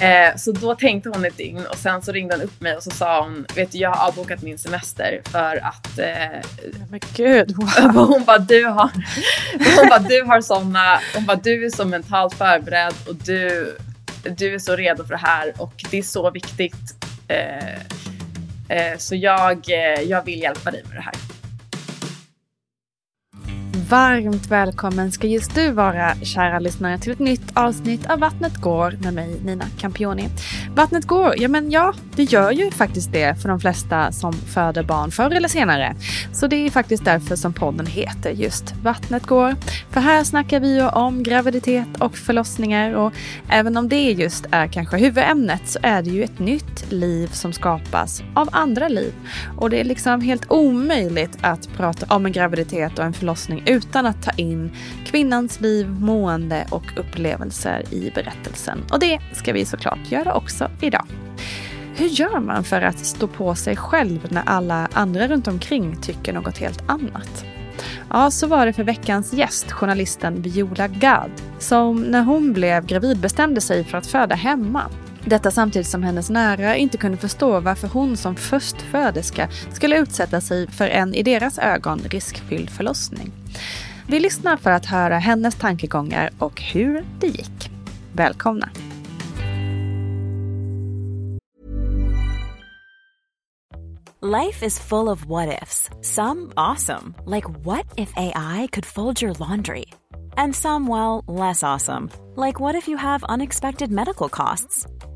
Eh, så då tänkte hon ett dygn och sen så ringde hon upp mig och så sa hon, vet du jag har avbokat min semester för att... Eh, Men gud, wow. Hon bara, du har, hon bara, du har såna, hon bara, du är så mentalt förberedd och du, du är så redo för det här och det är så viktigt. Eh, eh så jag, eh, jag vill hjälpa dig med det här. Varmt välkommen ska just du vara, kära lyssnare, till ett nytt avsnitt av Vattnet går med mig, Nina Campioni. Vattnet går, ja men ja, det gör ju faktiskt det för de flesta som föder barn förr eller senare. Så det är faktiskt därför som podden heter just Vattnet går. För här snackar vi ju om graviditet och förlossningar och även om det just är kanske huvudämnet så är det ju ett nytt liv som skapas av andra liv. Och det är liksom helt omöjligt att prata om en graviditet och en förlossning utan att ta in kvinnans liv, mående och upplevelser i berättelsen. Och det ska vi såklart göra också idag. Hur gör man för att stå på sig själv när alla andra runt omkring tycker något helt annat? Ja, så var det för veckans gäst, journalisten Viola Gad, som när hon blev gravid bestämde sig för att föda hemma. Detta samtidigt som hennes nära inte kunde förstå varför hon som förstföderska skulle utsätta sig för en i deras ögon riskfylld förlossning. Vi lyssnar för att höra hennes tankegångar och hur det gick. Välkomna! Life is full of what ifs. Some awesome. Like what if AI could fold your laundry? And some, well, less awesome. Like what if you have unexpected medical costs?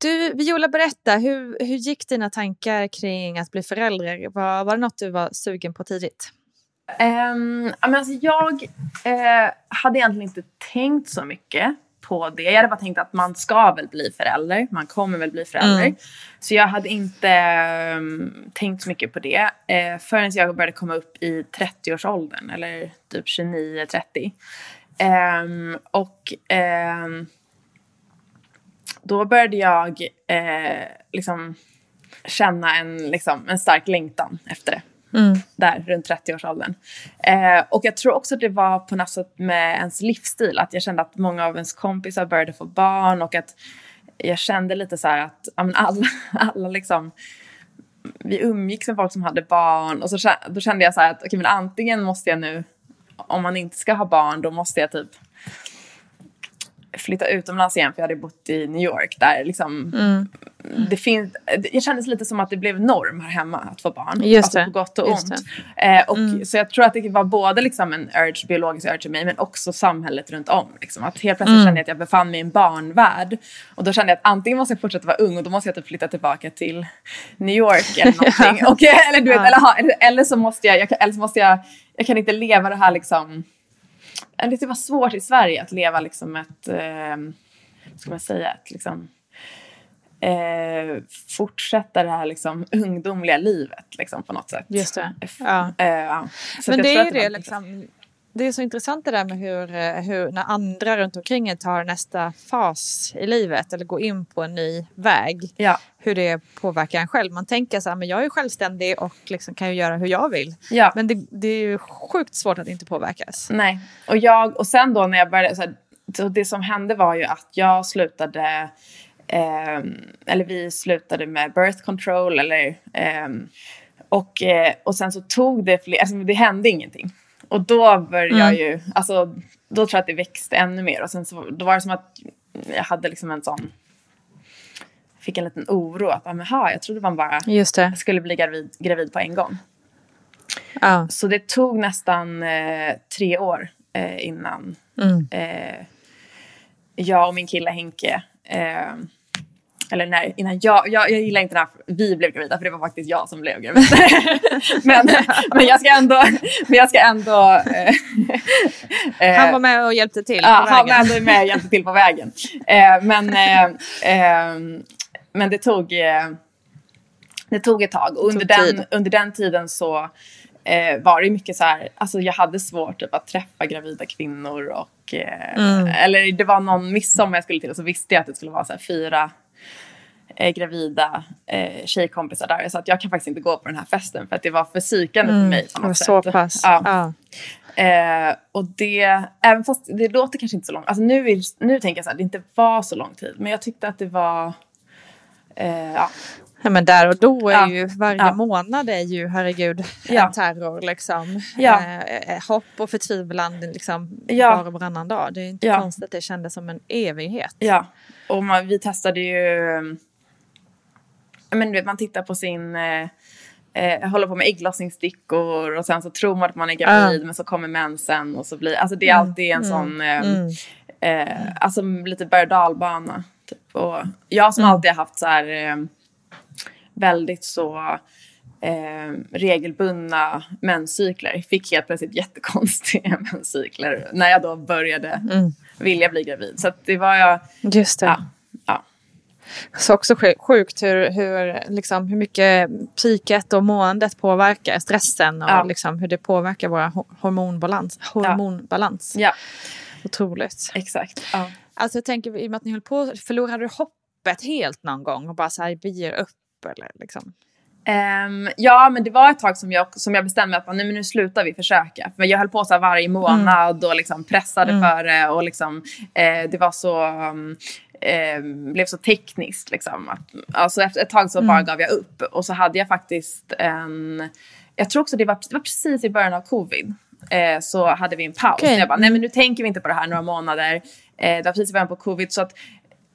Du, Viola, berätta. Hur, hur gick dina tankar kring att bli förälder? Var, var det något du var sugen på tidigt? Um, alltså jag uh, hade egentligen inte tänkt så mycket på det. Jag hade bara tänkt att man ska väl bli förälder. Man kommer väl bli förälder. Mm. Så jag hade inte um, tänkt så mycket på det uh, förrän jag började komma upp i 30-årsåldern. Eller typ 29-30. Um, och um, då började jag eh, liksom känna en, liksom, en stark längtan efter det. Mm. Där, runt 30-årsåldern. Eh, och jag tror också att det var på något sätt med ens livsstil. Att jag kände att många av ens kompisar började få barn och att jag kände lite så att ja, men alla, alla liksom vi umgicks med folk som hade barn och så, då kände jag så att okay, men antingen måste jag nu, om man inte ska ha barn, då måste jag typ flytta utomlands igen för jag hade bott i New York där liksom Mm. det finns, det kändes lite som att det blev norm här hemma att få barn. Just alltså det, på gott och ont. Eh, och, Så jag tror att det var både liksom en urge, biologisk urge i mig men också samhället runt om. Liksom. Att helt plötsligt kände jag att jag befann mig i en barnvärld. Och då kände jag att antingen måste jag fortsätta vara ung och då måste jag typ flytta tillbaka till New York eller någonting. och, eller, du vet, eller, ha, eller, eller så måste jag, jag, eller så måste jag, jag kan inte leva det här liksom det var svårt i Sverige att leva liksom ett, eh, ska man säga, ett liksom, eh, fortsätta det här liksom ungdomliga livet liksom på något sätt. Just det. Ja. Eh, ja. Men det är ju det liksom. Det är så intressant det där med hur, eh, hur när andra runt omkring en tar nästa fas i livet eller går in på en ny väg. Ja, Hur det påverkar en själv. Man tänker så här, men jag är självständig och liksom kan ju göra hur jag vill. ja. Men det, det är ju sjukt svårt att inte påverkas. Nej. Och, jag, och sen då när jag började, så, här, så det som hände var ju att jag slutade, ehm, eller vi slutade med birth control eller, ehm, och, eh, och sen så tog det fler, alltså det hände ingenting. Och då började jag ju, alltså då tror jag att det växte ännu mer och sen så, då var det som att jag hade liksom en sån, fick en liten oro att, ah, men, ha, jag trodde man bara skulle bli gravid, gravid på en gång. Ja. Så det tog nästan eh, tre år eh, innan Mm. eh, jag och min kille Henke eh, eller nej, innan jag, jag, jag gillar inte när vi blev gravida för det var faktiskt jag som blev gravid. men, men jag ska ändå, men jag ska ändå eh, eh, Han var med och hjälpte till Ja, på han vägen. var ändå med och hjälpte till på vägen. Eh, men, eh, eh, men det tog, eh, det tog ett tag. Och under, tid. den, under den tiden så eh, var det mycket så här, alltså jag hade svårt typ, att träffa gravida kvinnor och eh, Mm. eller det var någon midsommar jag skulle till och så visste jag att det skulle vara så här fyra eh, gravida eh, tjejkompisar där. Så att jag kan faktiskt inte gå på den här festen för att det var för psykande för mig. På Mm. Något så sätt. pass. Ja. Ja. Eh, och det, även fast det låter kanske inte så långt, alltså nu, är, nu tänker jag så här, det inte var så lång tid, men jag tyckte att det var, eh, ja, Ja, men där och då är Ja. ju varje Ja. månad är ju herregud en terror liksom. Eh, eh, hopp och förtvivlan liksom var och varannan dag. Det är inte konstigt att det kändes som en evighet. ja. Och man, vi testade ju, men vet, man tittar på sin, eh, eh, håller på med ägglossningsstickor och sen så tror man att man är gravid men så kommer mensen och så blir, alltså det är alltid en sån, eh, eh, alltså lite berg dalbana. Typ. Och jag som alltid har haft så här eh, väldigt så eh, regelbundna menscykler fick helt plötsligt jättekonstiga menscykler när jag då började vilja bli gravid. Så det var jag, Just det. ja, Så också sj- sjukt hur, hur, liksom, hur mycket psyket och måendet påverkar stressen och Ja. liksom, hur det påverkar vår ho- hormonbalans. hormonbalans. ja Otroligt. exakt. Ja. Alltså jag tänker i och med att ni höll på, förlorade du hoppet helt någon gång och bara så här, vi ger upp eller liksom? Ehm, ja, men det var ett tag som jag, som jag bestämde att nej, men nu slutar vi försöka. För jag höll på så varje månad och liksom pressade för det. Och liksom, eh, det var så, um, eh, blev så tekniskt. Liksom, att, alltså efter ett tag så bara gav jag upp. Och så hade jag faktiskt en... Jag tror också det var, det var precis i början av covid. Eh, så hade vi en paus. Okej. Jag bara, nej men nu tänker vi inte på det här några månader. Eh, det var precis i början på covid. Så att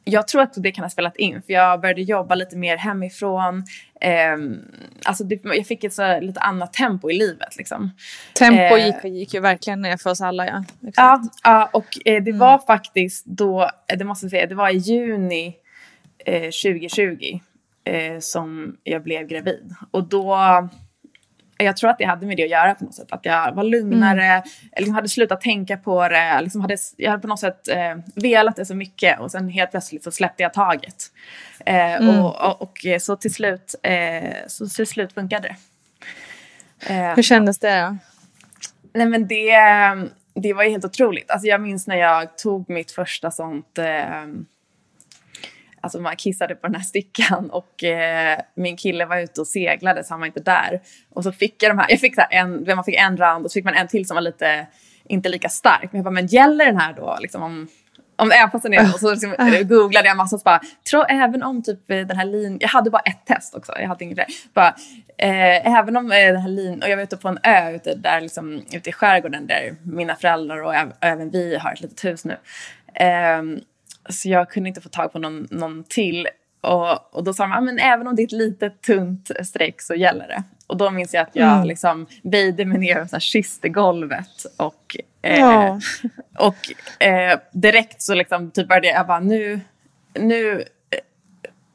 jag tror att det kan ha spelat in, för jag började jobba lite mer hemifrån. Ehm, alltså det, jag fick ett så, lite annat tempo i livet. Liksom. Tempo Eh, gick, gick ju verkligen ner för oss alla. Ja, Ja, ja, och eh, det var faktiskt då, eh, det måste jag säga, det var i juni eh, 2020 eh, som jag blev gravid. Och då, jag tror att det hade med det att göra på något sätt. Att jag var lugnare, jag liksom hade slutat tänka på det. Liksom hade, jag hade på något sätt eh, velat det så mycket och sen helt plötsligt så släppte jag taget. Eh, och, och, och eh, så till slut, eh, så till slut funkade det. Eh, Hur kändes det? Nej men det, det var ju helt otroligt. Alltså jag minns när jag tog mitt första sånt... Eh, alltså man kissade på den här stickan och eh, min kille var ute och seglade så han var inte där. Och så fick jag de här, jag fick så här en, man fick en rand och så fick man en till som var lite, inte lika stark. Men jag bara, men gäller den här då liksom om... Om även är, och så liksom, eh, googlade jag massa och så bara, tror även om typ eh, den här linjen, jag hade bara ett test också, jag hade inget fler. Bara, eh, även om eh, den här linjen, och jag var ute på en ö ute, där liksom, ute i skärgården där mina föräldrar och äv- även vi har ett litet hus nu. Ehm, så jag kunde inte få tag på någon, någon till. Och, och då sa de, ah, men även om det är ett litet tunt streck så gäller det. Och då minns jag att jag Mm. liksom böjde mig ner och kysste golvet. Och, eh, Ja. och eh, direkt så liksom typ började jag, jag bara nu, nu, eh,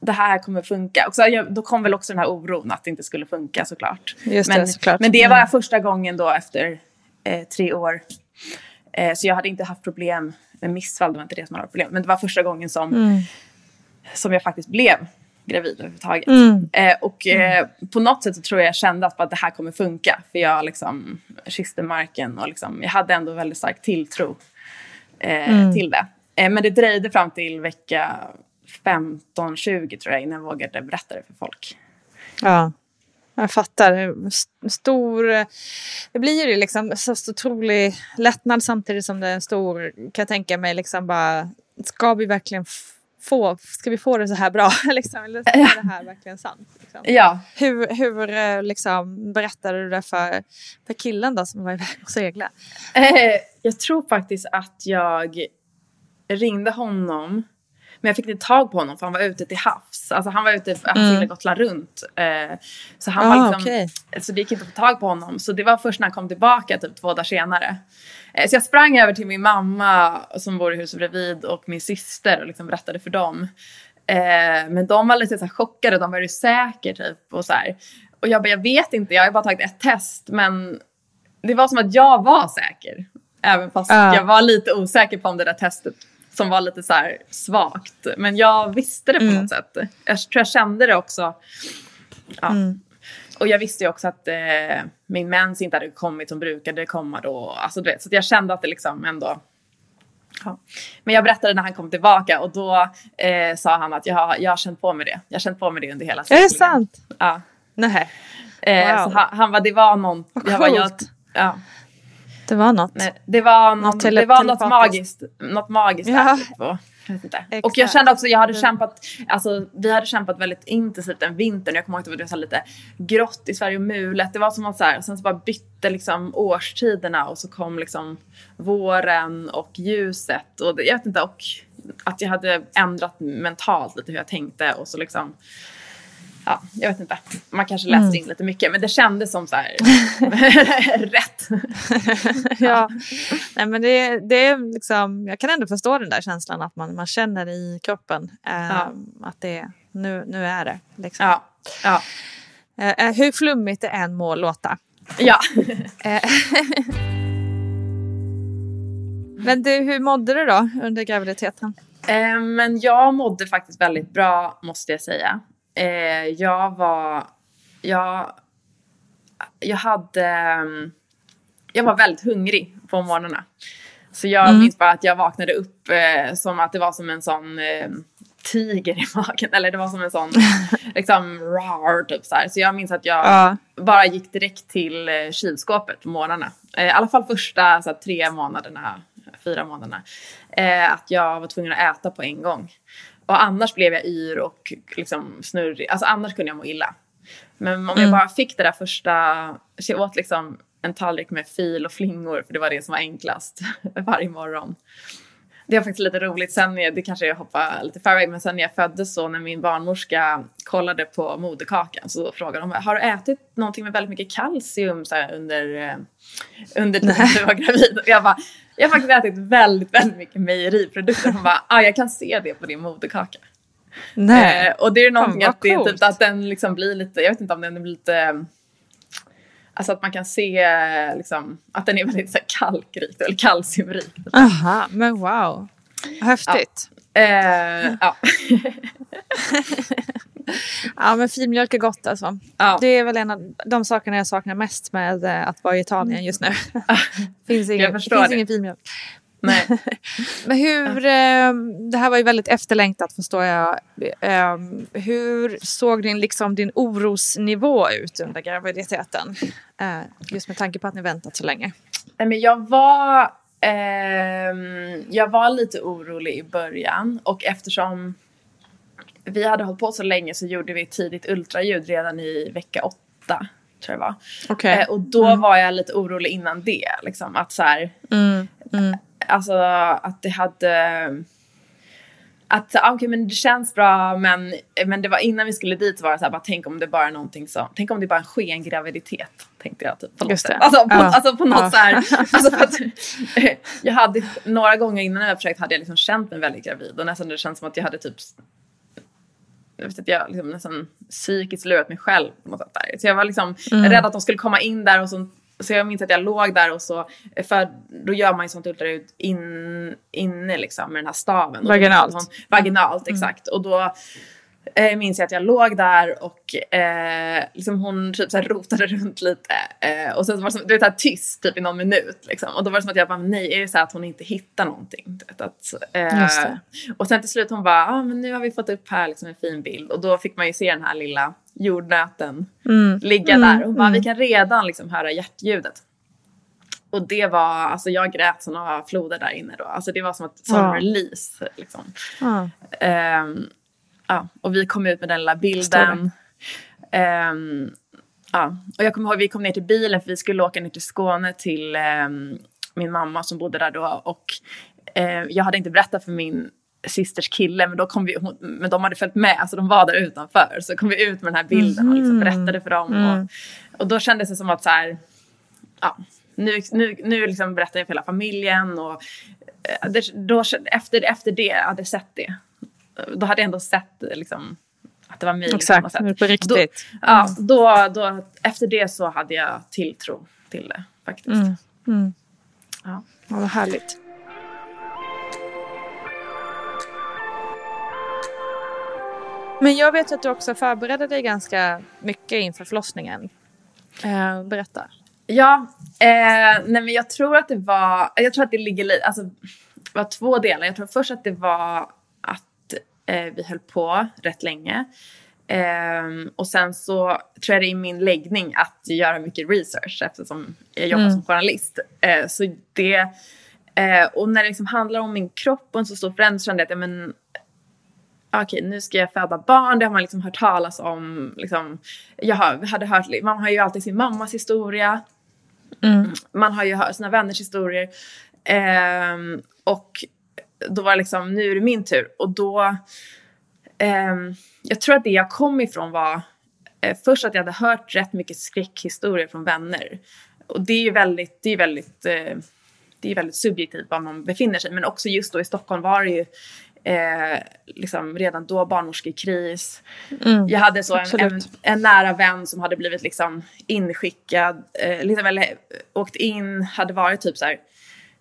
det här kommer funka. Och så jag, då kom väl också den här oron att det inte skulle funka såklart. Just det, men, såklart. men det var Mm. första gången då efter eh, tre år. Eh, så jag hade inte haft problem med missfall, det var inte det som varit problem. Men det var första gången som, Mm. som jag faktiskt blev gravid överhuvudtaget. Mm. Eh, och eh, på något sätt så tror jag jag kände att, att det här kommer funka. För jag liksom kysste marken och liksom, jag hade ändå väldigt stark tilltro eh, Mm. till det. Eh, men det dröjde fram till vecka 15-20 tror jag innan jag vågade berätta det för folk. Ja, jag fattar. Stor... Det blir ju liksom så otrolig lättnad samtidigt som det är en stor, kan jag tänka mig, liksom bara... Ska vi verkligen få, ska vi få det så här bra? liksom, eller är det här verkligen sant? Liksom? Ja, Hur, hur eh, liksom, berättade du det för, för killen då som var iväg och segla? Eh, jag tror faktiskt att jag ringde honom. Men jag fick inte tag på honom för han var ute till havs. Alltså han var ute, han Mm. Gotland runt. Eh, så han Ah, var liksom, okej. så det gick inte att få tag på honom. Så det var först när han kom tillbaka typ två dagar senare. Eh, så jag sprang över till min mamma som bor i huset bredvid och min syster och liksom berättade för dem. Eh, men de var lite så här chockade, de var är du säker typ? Och, så här. och jag bara, jag vet inte, jag har bara tagit ett test. Men det var som att jag var säker. Även fast Ja. jag var lite osäker på om det där testet som var lite så svagt. Men jag visste det på något sätt. Jag tror jag kände det också. Ja. Och jag visste ju också att eh, min mens inte hade kommit som brukade komma då. Alltså, du vet, så jag kände att det liksom ändå... Ja. Men jag berättade när han kom tillbaka och då eh, sa han att jag, har- jag har känt på mig det. Jag har känt på mig det under hela Är det sant? Ja. Nej, Eh, Wow. han, han var, det var någon... Vad jag, bara, jag, coolt. ja. Det var något. Nej, det var, Något det var något magiskt, något magiskt Ja. där. Typ, jag och jag kände också, jag hade kämpat, alltså vi hade kämpat väldigt intensivt en vinter. Jag kommer ihåg att det var lite grått i Sverige och mulet. Det var som att så här, sen så bara bytte liksom årstiderna och så kom liksom våren och ljuset. Och jag vet inte, och att jag hade ändrat mentalt lite hur jag tänkte och så liksom Ja, jag vet inte. Man kanske läser Mm. in lite mycket, men det kändes som så här rätt. ja. Nej, men det, det är liksom, jag kan ändå förstå den där känslan att man, man känner i kroppen eh, Ja. att det nu, nu är det. Liksom. Ja, ja, Eh, eh, hur flummigt det än må låta. ja. Eh, men du, hur mådde du då under graviditeten? Eh, men jag mådde faktiskt väldigt bra, måste jag säga. Eh, jag var... Jag, jag hade... mm, Jag var väldigt hungrig på morgnarna. Så jag minns bara att jag vaknade upp eh, som att det var som en sån eh, tiger i magen. Eller det var som en sån liksom rar typ så här. Så jag minns att jag Ja. bara gick direkt till eh, kylskåpet på morgnarna. Eh, I alla fall första så här, tre månaderna, fyra månaderna. Eh, att jag var tvungen att äta på en gång. Och annars blev jag yr och liksom snurrig. Alltså annars kunde jag må illa. Men om jag bara fick det där första, så jag åt liksom en tallrik med fil och flingor för det var det som var enklast varje morgon. Det var faktiskt lite roligt, sen, jag- det kanske jag hoppar lite förväg, men sen när jag föddes så när min barnmorska kollade på moderkakan så frågade hon har du ätit någonting med väldigt mycket kalcium så här, under, eh, under tiden du var gravid? Och jag bara, jag har faktiskt ätit väldigt, väldigt mycket mejeriprodukter. Hon bara, ah, jag kan se det på din moderkaka. Nej. Eh, och det är någonting att, det typ, att den liksom blir lite, jag vet inte om den blir lite, alltså att man kan se liksom, att den är väldigt så här, kalkrik eller kalciumrik. Aha, men wow. Häftigt. Eh, ja. Ja, men filmjölk är gott alltså. Ja. Det är väl en av de sakerna jag saknar mest med eh, att vara i Italien just nu. finns ingen, förstår finns det. ingen filmjölk. Nej. Men hur, eh, det här var ju väldigt efterlängtat förstår jag. Eh, hur såg din, liksom, din orosnivå ut under graviditeten? Eh, just med tanke på att ni väntat så länge. Nej, men jag var, ehm, jag var lite orolig i början och eftersom vi hade hållit på så länge så gjorde vi ett tidigt ultraljud redan i vecka åtta. Tror jag var. Okej. Eh, och då var jag lite orolig innan det. Liksom, att så här, Mm, mm, alltså att det hade att ah, okay, men det känns bra men, men det var innan vi skulle dit var det så här, bara tänk om det bara är någonting som, tänk om det bara är en skengraviditet tänkte jag typ på något sätt. Alltså på, Ja. alltså på något Ja. så här, alltså att, jag hade några gånger innan jag försökt hade jag liksom känt mig väldigt gravid och nästan det känns som att jag hade typ jag vet inte, jag liksom nästan psykiskt lurat mig själv på något sätt där. Så jag var liksom rädd att de skulle komma in där och så, så jag minns att jag låg där och så, för då gör man ju sånt ultraljud in, inne liksom med den här staven. Och då- Vaginalt. hon- Vaginalt, exakt. Och då eh, minns jag att jag låg där och eh, liksom hon typ så här rotade runt lite. Eh, och sen så var det som, du vet, så tyst typ i någon minut. Liksom. Och då var det som att jag bara, nej, är det så att hon inte hittar någonting? Vet, att, eh, det. Och sen till slut hon bara, ah, men nu har vi fått upp här liksom en fin bild. Och då fick man ju se den här lilla jordnöten ligga där. Och hon bara, vi kan redan liksom höra hjärtljudet. Och det var, alltså jag grät några floder där inne då. Alltså det var som att, som Ja. release liksom. Ja. Ehm, ja, och vi kom ut med den lilla bilden. Ehm, ja, och jag kommer ihåg vi kom ner till bilen för vi skulle åka ner till Skåne till ehm, min mamma som bodde där då. Och eh, jag hade inte berättat för min systers kille men, då kom vi, hon, men de hade följt med, alltså de var där utanför. Så kom vi ut med den här bilden och liksom berättade för dem. Och, och då kändes det som att så här, ja, nu, nu, nu liksom berättar jag för hela familjen. Och, eh, då, efter, efter det, jag hade sett det. Då hade jag ändå sett liksom, att det var mig. Exakt, på på riktigt. Mm. Då, ja, då, då, efter det så hade jag tilltro till det faktiskt. Mm. Ja. Ja, vad härligt. Men jag vet att du också förberedde dig ganska mycket inför förlossningen. Eh, berätta. Ja, eh, nej men jag tror att det var, jag tror att det ligger lite, alltså det var två delar. Jag tror först att det var vi höll på rätt länge. Ehm, och sen så tror jag det är i min läggning att göra mycket research eftersom jag jobbar som journalist. Eh, så det, eh, och när det liksom handlar om min kropp och en så stor förändring så kände jag att ja, men, okej nu ska jag föda barn, det har man liksom hört talas om. Liksom, jag hade hört, man har ju alltid sin mammas historia. Man har ju hört sina vänners historier. Ehm, och då var det liksom, nu är det min tur. Och då, ehm, jag tror att det jag kom ifrån var eh, först att jag hade hört rätt mycket skräckhistorier från vänner. Och det är ju väldigt, det är väldigt, eh, det är väldigt subjektivt var man befinner sig. Men också just då i Stockholm var det ju eh, liksom redan då barnmorskekris. Jag hade så en, en, en nära vän som hade blivit liksom inskickad, eh, liksom, eller eh, åkt in, hade varit typ så här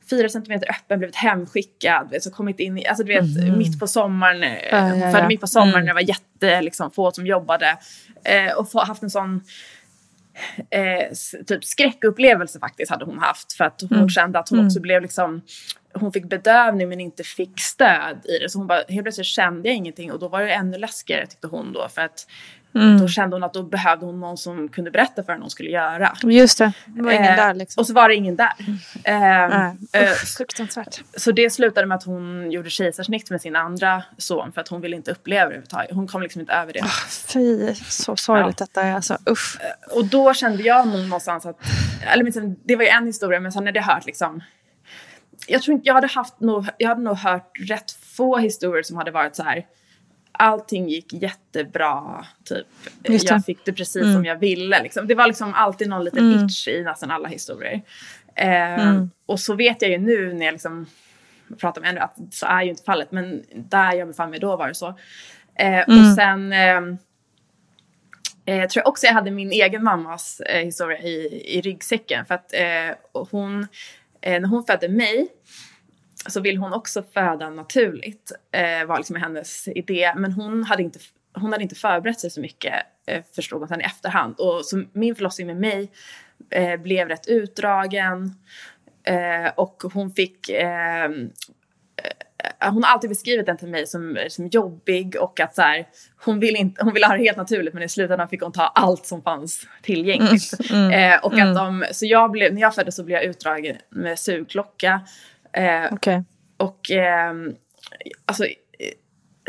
fyra centimeter öppen, blivit hemskickad, vet, så kommit in i, alltså du vet mitt på sommaren, eh, Ja, ja, ja. mitt på sommaren när det var jätte, liksom, få som jobbade. Eh, och få, haft en sån eh, typ skräckupplevelse faktiskt hade hon haft. För att hon kände att hon också blev liksom, hon fick bedövning men inte fick stöd i det. Så hon bara, helt plötsligt kände jag ingenting och då var det ännu läskigare tyckte hon då. För att då kände hon att då behövde hon någon som kunde berätta för henne vad hon skulle göra. Just det, det var ingen Eh, där liksom. Och så var det ingen där. Eh, Nej. eh, fruktansvärt. så det slutade med att hon gjorde kejsarsnitt med sin andra son för att hon ville inte uppleva det överhuvudtaget. Hon kom liksom inte över det. Fy, så sorgligt detta är. Alltså, usch. Och då kände jag någonstans att, eller liksom, det var ju en historia men sen hade jag hört liksom, jag tror inte, jag hade haft nog, jag hade nog hört rätt få historier som hade varit så här, allting gick jättebra, typ. Jag fick det precis som jag ville. Liksom. Det var liksom alltid någon liten itch i nästan alla historier. Eh, Och så vet jag ju nu när jag liksom pratar med henne att så är ju inte fallet. Men där jag befann mig då var det så. Eh, Och sen ehm, Eh, tror jag också jag hade min egen mammas eh, historia i, i ryggsäcken. För att eh, hon, eh, när hon födde mig så ville hon också föda naturligt. Eh, var liksom hennes idé. Men hon hade inte, hon hade inte förberett sig så mycket eh, förstod hon sen i efterhand. Och så min förlossning med mig eh, blev rätt utdragen. Eh, och hon fick eh, eh, hon har alltid beskrivit den till mig som, som jobbig och att så här, hon, vill inte, hon ville ha det helt naturligt men i slutändan fick hon ta allt som fanns tillgängligt. Eh, och att de, så jag blev, när jag föddes så blev jag utdragen med sugklocka. Eh, Okej. och ehm, alltså, eh,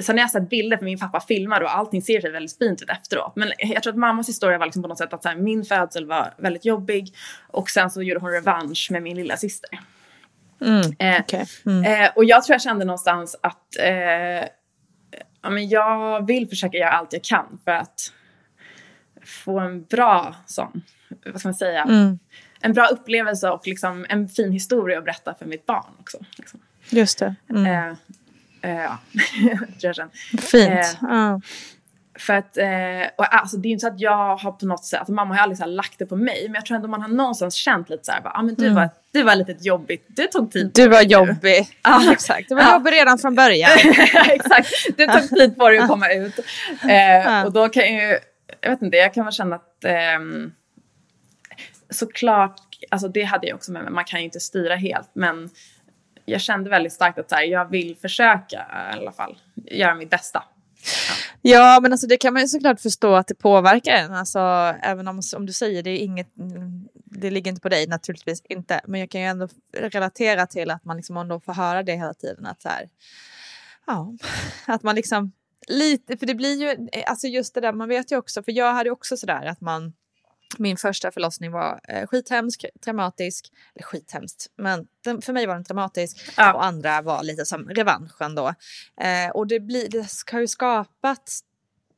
sen har jag sett bilder för min pappa filmar och allting ser sig väldigt fint ut efteråt. Men jag tror att mammas historia var liksom på något sätt att här, min födsel var väldigt jobbig och sen så gjorde hon revansch med min lilla syster. Mm. Eh, okej. Mm. Eh, och jag tror jag kände någonstans att eh, ja, men jag vill försöka göra allt jag kan för att få en bra sån, vad ska man säga, Mm. En bra upplevelse och liksom en fin historia att berätta för mitt barn också. Liksom. Just det. Mm. Eh, eh, ja, tror jag känner. Fint. eh, ja. För att, eh, och alltså det är inte så att jag har på något sätt, alltså mamma har ju aldrig så här lagt det på mig, men jag tror ändå man har någonstans känt lite så här, bara, ah, men du, var, du var lite jobbigt, du tog tid på Mm. Du var dig nu." jobbig. Ja, exakt. Du var Ja. jobbig redan från början. Exakt, du tog tid på dig att komma ut. Eh. Och då kan jag ju, jag vet inte, jag kan väl känna att ehm, såklart, alltså det hade jag också med mig, man kan ju inte styra helt, men jag kände väldigt starkt att här, jag vill försöka i alla fall göra mitt bästa. Ja, men alltså det kan man ju såklart förstå att det påverkar en. Alltså, även om, som du säger, det är inget, det ligger inte på dig, naturligtvis inte. Men jag kan ju ändå relatera till att man liksom ändå får höra det hela tiden. Att så här, ja, att man liksom lite, för det blir ju, alltså just det där, man vet ju också, för jag hade också sådär att man, min första förlossning var eh, skithemsk, traumatisk, eller skithemskt, men den, för mig var den traumatisk Ja. och andra var lite som revanschen då. Eh, och det, blir, det har ju skapat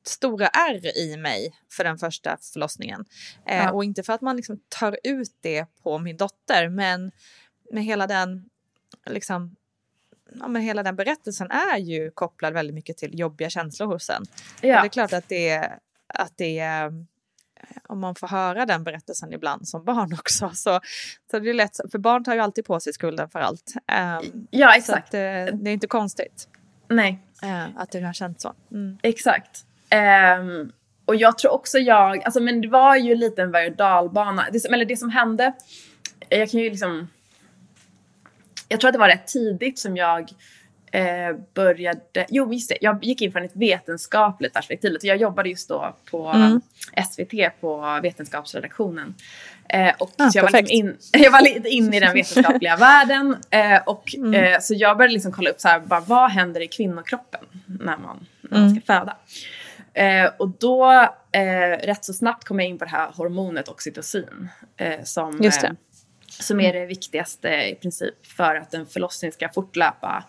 stora ärr i mig för den första förlossningen. Eh, Ja. Och inte för att man liksom tar ut det på min dotter, men med hela den, liksom, ja, men hela den berättelsen är ju kopplad väldigt mycket till jobbiga känslor hos en. Och Det är klart att det, att det eh, om man får höra den berättelsen ibland som barn också så, så det är lätt, för barn tar ju alltid på sig skulden för allt. Um, Ja, exakt. att, eh, det är inte konstigt Nej, eh, att det har känts så. Mm. exakt. Ehm, och jag tror också jag, alltså men det var ju lite en berg och dalbana. Det, eller det som hände, jag kan ju liksom, jag tror att det var rätt tidigt som jag eh, började, jo just det, jag gick in från ett vetenskapligt perspektiv. Jag jobbade just då på Mm. SVT på vetenskapsredaktionen. Eh, och Ah, jag, var liksom in, jag var lite inne i den vetenskapliga världen. Eh, och, Mm. eh, så jag började liksom kolla upp så här, bara, vad händer i kvinnokroppen när man, när man Mm. ska föda. Eh, och då eh, rätt så snabbt kom jag in på det här hormonet oxytocin. Eh, som. Eh, som är det viktigaste i princip för att en förlossning ska fortlöpa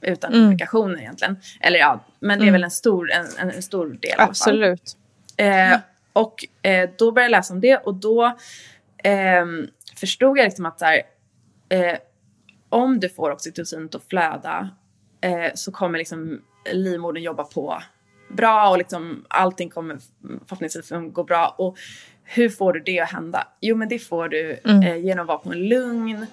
utan Mm. komplikationer egentligen. Eller ja, men det är väl en stor, en, en, stor del i alla fall. Absolut. Eh, och eh, då började jag läsa om det och då ehm, förstod jag liksom att här, eh, om du får oxytocinet att flöda eh, så kommer liksom livmodern jobba på bra och liksom allting kommer förhoppningsvis gå bra. Och hur får du det att hända? Jo, men det får du eh, genom att vara på en lugn,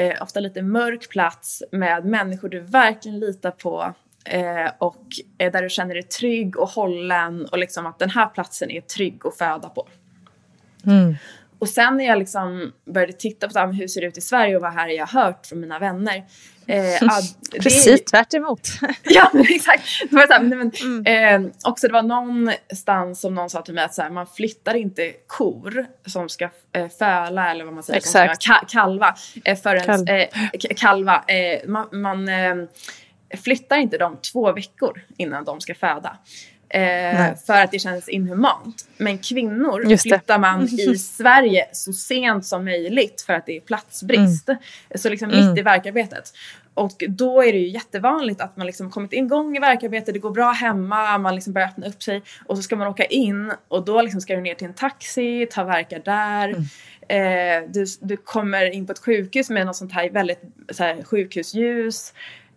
eh, ofta lite mörk plats med människor du verkligen litar på eh, och eh, där du känner dig trygg och hållen och liksom att den här platsen är trygg att föda på. Mm. Och sen när jag liksom började titta på här, hur ser det ut i Sverige och vad här jag har hört från mina vänner. Eh, ah, det Precis tvärt emot. Ja, exakt. Det var, så här, men, Mm. eh, också det var någonstans som någon sa till mig att så här, man flyttar inte kor som ska eh, föla eller vad man säger, som Exakt. ska ka- kalva eh, förrän, Kalv. eh, kalva. Eh, man man eh, flyttar inte dem två veckor innan de ska föda. Eh, för att det känns inhumant. Men kvinnor flyttar man i Sverige så sent som möjligt för att det är platsbrist. Så liksom mitt Mm. i verkarbetet. Och då är det ju jättevanligt att man liksom kommit igång i verkarbete, det går bra hemma, man liksom börjar öppna upp sig och så ska man åka in och då liksom ska du ner till en taxi, ta verkar där. Mm. Eh, du, du kommer in på ett sjukhus med något sånt här väldigt så här, sjukhusljus.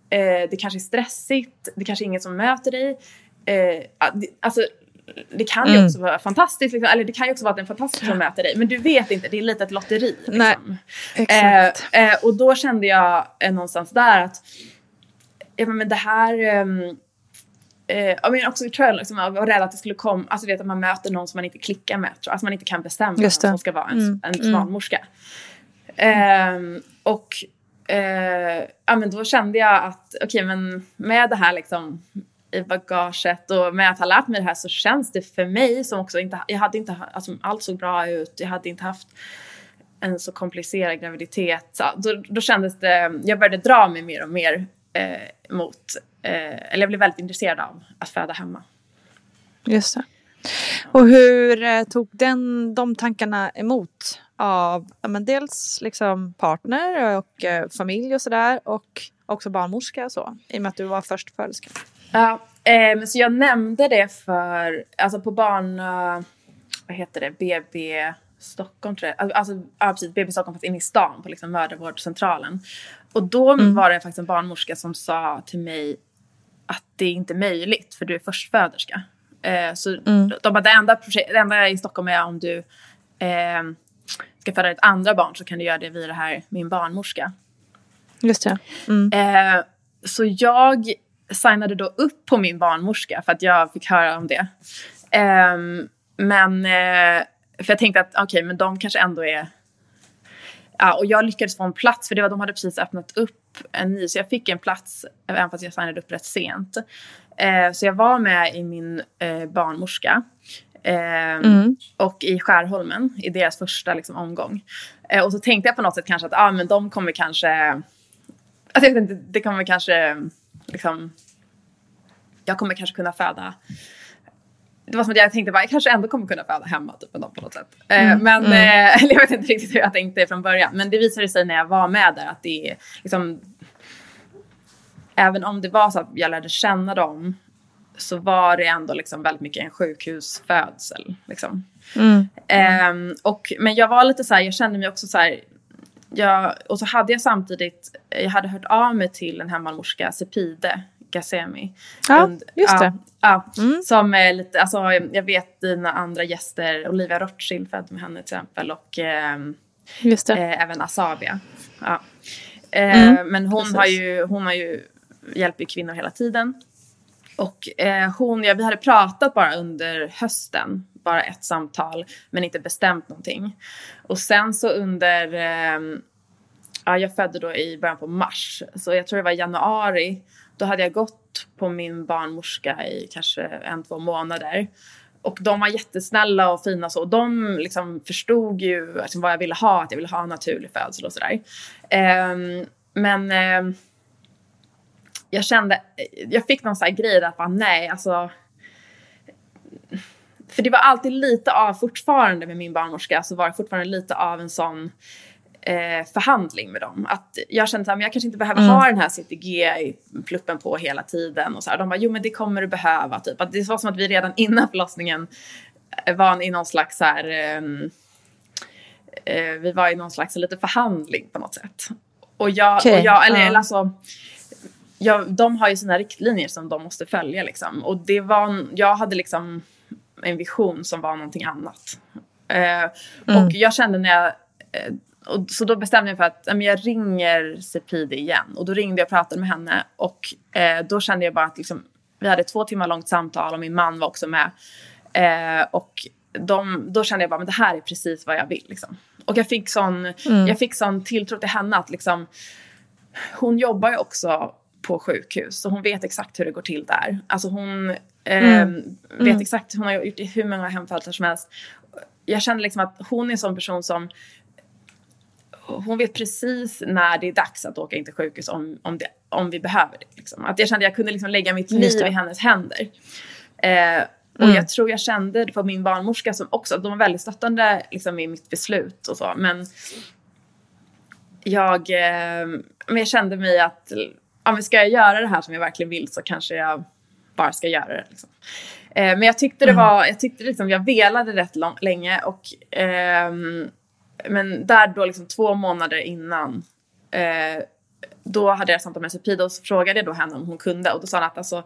Eh, det kanske är stressigt, det kanske är ingen som möter dig. Eh, ah, det- alltså, det kan ju Mm. också vara fantastiskt, liksom, eller det kan ju också vara att en fantastisk som möter dig, men du vet inte, det är lite ett lotteri. Liksom. Nej, Exakt. Eh, eh, och då kände jag eh, någonstans där att ja, men det här... ehm, eh, jag menar också tror jag liksom, jag var rädd att det skulle komma, alltså vet att man möter någon som man inte klickar med, tror alltså man inte kan bestämma vem som ska vara en, Mm, en mm. barnmorska. Ehm, och eh, ja, men då kände jag att okej men med det här liksom i bagaget och med att ha lärt mig det här så känns det för mig som också inte, jag hade inte, alltså allt såg bra ut, jag hade inte haft en så komplicerad graviditet. Så, då, då kändes det, jag började dra mig mer och mer eh, mot, eh, eller jag blev väldigt intresserad av att föda hemma. Just det. Och hur eh, tog den, de tankarna emot av ja, men dels liksom partner och eh, familj och sådär och också barnmorska och så i och med att du var förstföderska. Ja, eh, så jag nämnde det för, alltså på barn, uh, vad heter det, BB Stockholm tror jag, alltså ja, precis, BB Stockholm fast inne i stan på liksom mödravårdscentralen. Och då mm. var det faktiskt en barnmorska som sa till mig att det är inte möjligt för du är förstföderska. Eh, så mm. de bara, det enda, det enda i Stockholm är om du eh, ska föda ett andra barn så kan du göra det via det här min barnmorska. Just det. Mm. Eh, så jag signade då upp på min barnmorska för att jag fick höra om det. Eh, men eh, för jag tänkte att okej, okay, men de kanske ändå är Ja, och jag lyckades få en plats för det var, de hade precis öppnat upp en ny så jag fick en plats även fast jag signade upp rätt sent. Eh, så jag var med i min eh, barnmorska eh, mm. och i Skärholmen i deras första liksom, omgång. Och så tänkte jag på något sätt kanske att ah, men de kommer kanske, alltså, jag inte, det kommer kanske liksom, jag kommer kanske kunna föda det var som att jag tänkte att jag kanske ändå kommer kunna föda hemma typ, dem på något sätt. Eh, mm. Men, mm. Eh, jag vet inte riktigt hur jag tänkte från början. Men det visade sig när jag var med där att det är liksom, även om det var så att jag lärde känna dem så var det ändå liksom väldigt mycket en sjukhusfödsel. Liksom. Mm. Um, och, men jag var lite så här, jag kände mig också så här, jag, och så hade jag samtidigt, jag hade hört av mig till en hembarnmorska, Sepide Gazemi. Ja, Und, just det. Ja, mm. Som är lite, alltså jag vet dina andra gäster, Olivia Rothschild född med henne till exempel och eh. Eh, även Asabia. Ja. Eh, mm. Men hon har, ju, hon har ju, hjälper kvinnor hela tiden. Och eh, hon, ja, vi hade pratat bara under hösten, bara ett samtal, men inte bestämt någonting. Och sen så under, eh, ja, jag födde då i början på mars, så jag tror det var januari, då hade jag gått på min barnmorska i kanske en, två månader. Och de var jättesnälla och fina så. De liksom förstod ju liksom vad jag ville ha, att jag ville ha en naturlig födsel och sådär. Eh, men eh, jag kände, jag fick någon sån här grej där att bara, nej, alltså. För det var alltid lite av, fortfarande med min barnmorska, så var det fortfarande lite av en sån eh, förhandling med dem. Att jag kände att jag kanske inte behöver mm. ha den här CTG-pluppen på hela tiden. Och så här. De bara, jo men det kommer du behöva. Typ. Att det var som att vi redan innan förlossningen eh, var i någon slags så här, eh, eh, vi var i någon slags lite förhandling på något sätt. Och jag, okay. och jag eller, eller alltså, jag, de har ju sina riktlinjer som de måste följa liksom. Och det var, jag hade liksom en vision som var någonting annat. Eh, mm. Och jag kände när jag eh, och, så då bestämde jag för att äh, jag ringer Sepide igen. Och då ringde jag och pratade med henne. Och eh, då kände jag bara att liksom, vi hade två timmar långt samtal och min man var också med. Och de, då kände jag bara, men det här är precis vad jag vill. Liksom. Och jag fick sån, mm. jag fick sån tilltro till henne att liksom, hon jobbar ju också på sjukhus så hon vet exakt hur det går till där. Alltså hon mm. vet mm. exakt, hon har gjort hur många hemfödslar som helst. Jag kände liksom att hon är en sån person som hon vet precis när det är dags att åka in till sjukhus om, om, det, om vi behöver det. Liksom. Att jag kände att jag kunde liksom lägga mitt liv i hennes händer. Eh, och mm. jag tror jag kände det på min barnmorska som också, de var väldigt stöttande liksom, i mitt beslut och så. Men jag, eh, men jag kände mig att om ska jag göra det här som jag verkligen vill så kanske jag bara ska göra det. Liksom. Eh, men jag tyckte det mm. var, jag tyckte liksom jag velade rätt lång, länge och eh, men där då liksom två månader innan eh, då hade jag samtal med Sepida och så frågade jag då henne om hon kunde och då sa hon att alltså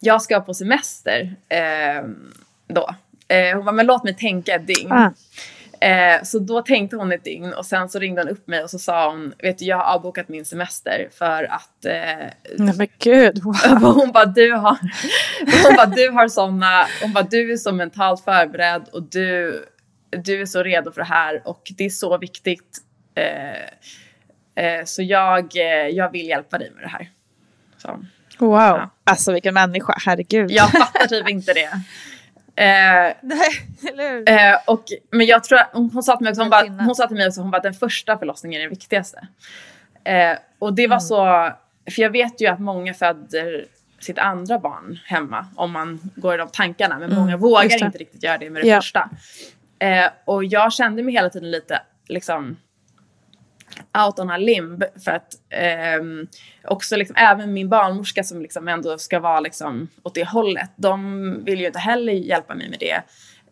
jag ska på semester eh, då. Eh, hon bara, men låt mig tänka ett dygn. Ah. Eh, så då tänkte hon ett dygn och sen så ringde hon upp mig och så sa hon, vet du jag har avbokat min semester för att... Eh, Nej men gud! Wow. hon bara, du har, hon bara, du har såna, hon bara, du är så mentalt förberedd och du du är så redo för det här och det är så viktigt. Eh, eh, så jag, eh, jag vill hjälpa dig med det här. Så, wow, ja. alltså vilken människa, herregud. Jag fattar typ inte det. Eh, Nej? Eh, och, men jag tror hon, hon sa till mig också, hon, bara, hon sa till mig också, hon bara, den första förlossningen är den viktigaste. Eh, och det var mm. så, för jag vet ju att många föder sitt andra barn hemma om man går i de tankarna. Men mm, många vågar inte riktigt göra det med det ja. första. Eh, och jag kände mig hela tiden lite liksom out on a limb för att eh, också liksom, även min barnmorska som liksom ändå ska vara liksom åt det hållet, de vill ju inte heller hjälpa mig med det.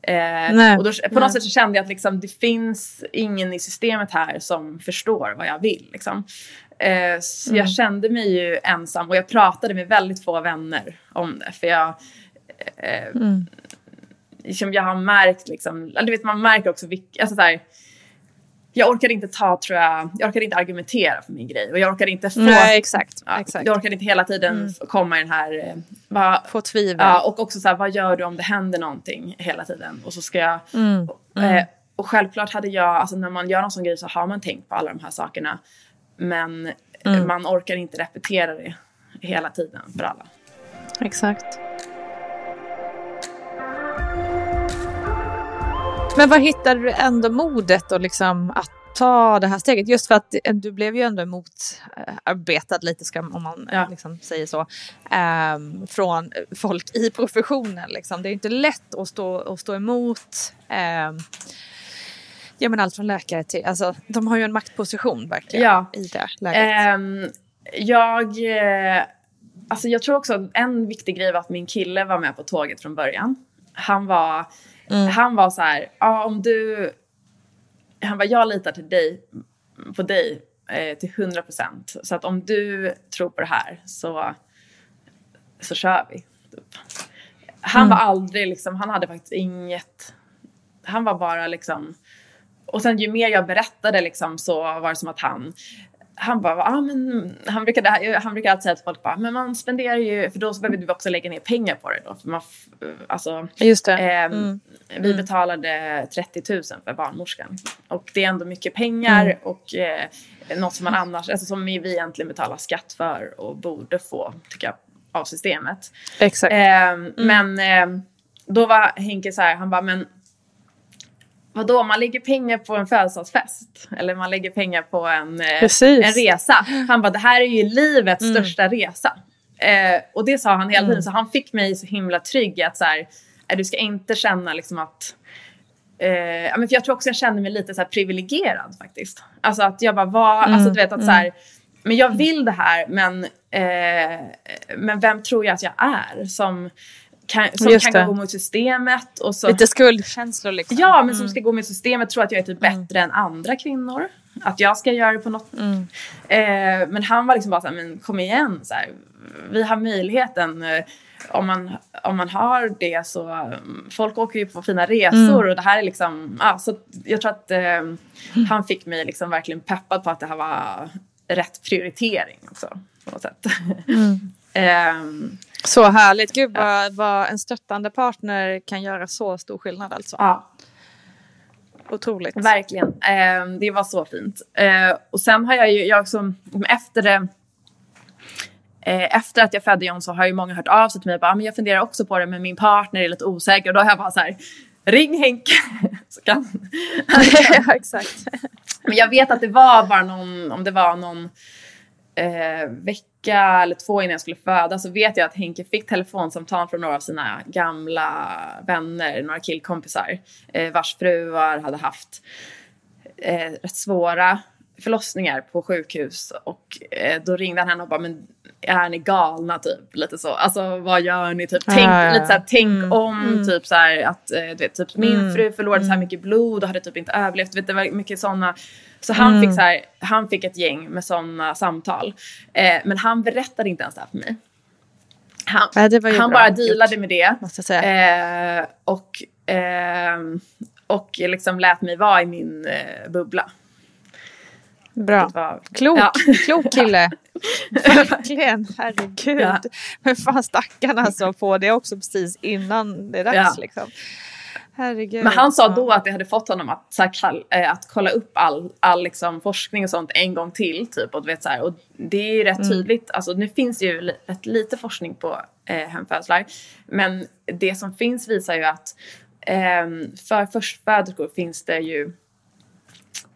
Eh, och då, på något sätt så kände jag att liksom, det finns ingen i systemet här som förstår vad jag vill. Liksom. Eh, så mm. jag kände mig ju ensam och jag pratade med väldigt få vänner om det. För jag, eh, mm. liksom, jag har märkt, liksom, du vet, man märker också vilka, alltså, så här, jag orkar inte ta, tror jag, jag orkar inte argumentera för min grej och jag orkar inte få, Nej, exakt, ja, exakt. jag orkar inte hela tiden mm. komma i den här, eh, va, få tvivel. Ja, och också så här, vad gör du om det händer någonting hela tiden och så ska jag, mm. Mm. Eh, och självklart hade jag, alltså när man gör någon sån grej så har man tänkt på alla de här sakerna men mm. man orkar inte repetera det hela tiden för alla. Exakt. Men var hittade du ändå modet och liksom att ta det här steget? Just för att du blev ju ändå motarbetad lite, ska, om man ja. liksom säger så, um, från folk i professionen. Liksom. Det är inte lätt att stå, att stå emot. Um, ja, men allt från läkare till... Alltså, de har ju en maktposition verkligen ja. i det läget. Um, jag... Eh, alltså jag tror också att en viktig grej var att min kille var med på tåget från början. Han var Mm. Han var så här, ja om du... Han var jag litar till dig, på dig eh, till 100 procent. Så att om du tror på det här så, så kör vi. Han mm. var aldrig liksom, han hade faktiskt inget... Han var bara liksom... Och sen ju mer jag berättade liksom så var det som att han han bara, ah, men, han, brukade, han brukar alltid säga till folk bara, men man spenderar ju, för då behöver du också lägga ner pengar på det då. För man, alltså, Just det. Eh, mm. Vi mm. betalade 30 000 för barnmorskan. Och det är ändå mycket pengar mm. och eh, något som man annars, alltså som vi egentligen betalar skatt för och borde få, tycker jag, av systemet. Exakt. Eh, men eh, då var Henke så här, han bara, men Vadå, man lägger pengar på en födelsedagsfest eller man lägger pengar på en, eh, en resa. Han bara, det här är ju livets mm. största resa. Eh, och det sa han hela tiden, mm. så han fick mig så himla trygg att så här, eh, du ska inte känna liksom att eh, men för jag tror också jag kände mig lite så här privilegierad faktiskt. Alltså att jag bara var, mm. alltså du vet att så här, mm. men jag vill det här men, eh, men vem tror jag att jag är som kan, som Just kan det. gå mot systemet. Och så, Lite skuldkänslor liksom. Ja, men mm. som ska gå mot systemet tror att jag är typ mm. bättre än andra kvinnor. Att jag ska göra det på något... Mm. Eh, men han var liksom bara såhär, men kom igen. Så här, vi har möjligheten. Eh, om, man, om man har det så... Um, folk åker ju på fina resor mm. och det här är liksom... Ah, så jag tror att eh, han fick mig liksom verkligen peppad på att det här var rätt prioritering också. På något sätt. Så härligt. Gud vad, vad, en stöttande partner kan göra så stor skillnad alltså. Ja. Otroligt. Verkligen. Um, det var så fint. Uh, och sen har jag ju, jag också, efter det, uh, efter att jag födde John så har ju många hört av sig till mig och bara, ah, men jag funderar också på det men min partner är lite osäker och då har jag bara så här, ring Henke. så kan ja, exakt. men jag vet att det var bara någon, om det var någon eh, vecka eller två innan jag skulle föda så vet jag att Henke fick telefonsamtal från några av sina gamla vänner, några killkompisar eh, vars fruar hade haft eh, rätt svåra förlossningar på sjukhus och eh, då ringde han henne och bara men är ni galna typ lite så alltså vad gör ni typ tänk ah, lite så här, tänk mm, om mm. typ så här, att eh, du vet typ min mm, fru förlorade så här mm. mycket blod och hade typ inte överlevt vet det var mycket sådana så han, mm. fick så här, han fick ett gäng med sådana samtal. Eh, men han berättade inte ens det här för mig. Han, ja, han bara dealade med det. Eh, och, eh, och liksom lät mig vara i min bubbla. Bra. Var, klok, ja. klok kille. Verkligen, herregud. Ja. Men fan stackarna alltså på det också precis innan det är dags ja. liksom. Herregud. Men han sa då att det hade fått honom att, så här, äh, att kolla upp all, all liksom, forskning och sånt en gång till. Typ, och, du vet, så här, och det är ju rätt mm. tydligt. Alltså, nu finns ju rätt lite forskning på eh, hemfödslar. Men det som finns visar ju att eh, för förstföderskor finns det ju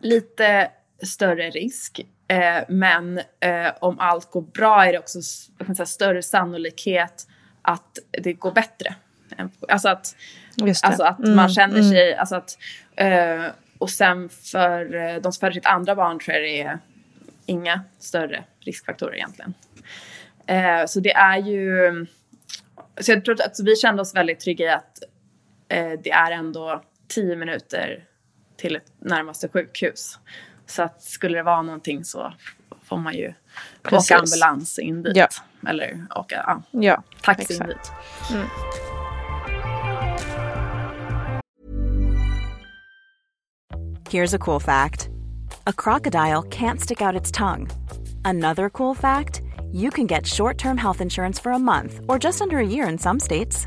lite större risk. Eh, men eh, om allt går bra är det också säga, större sannolikhet att det går bättre en, alltså att, alltså att Mm, man känner mm. sig, alltså att, eh, och sen för eh, de som föder sitt andra barn tror jag det är inga större riskfaktorer egentligen. Eh, så det är ju, så jag tror att alltså, vi kände oss väldigt trygga i att eh, det är ändå tio minuter till ett närmaste sjukhus. Så att skulle det vara någonting så får man ju Precis. åka ambulans in dit. Ja. Eller åka ja, Ja, taxi in dit. Here's a cool fact a crocodile can't stick out its tongue. Another cool fact you can get short term health insurance for a month or just under a year in some states.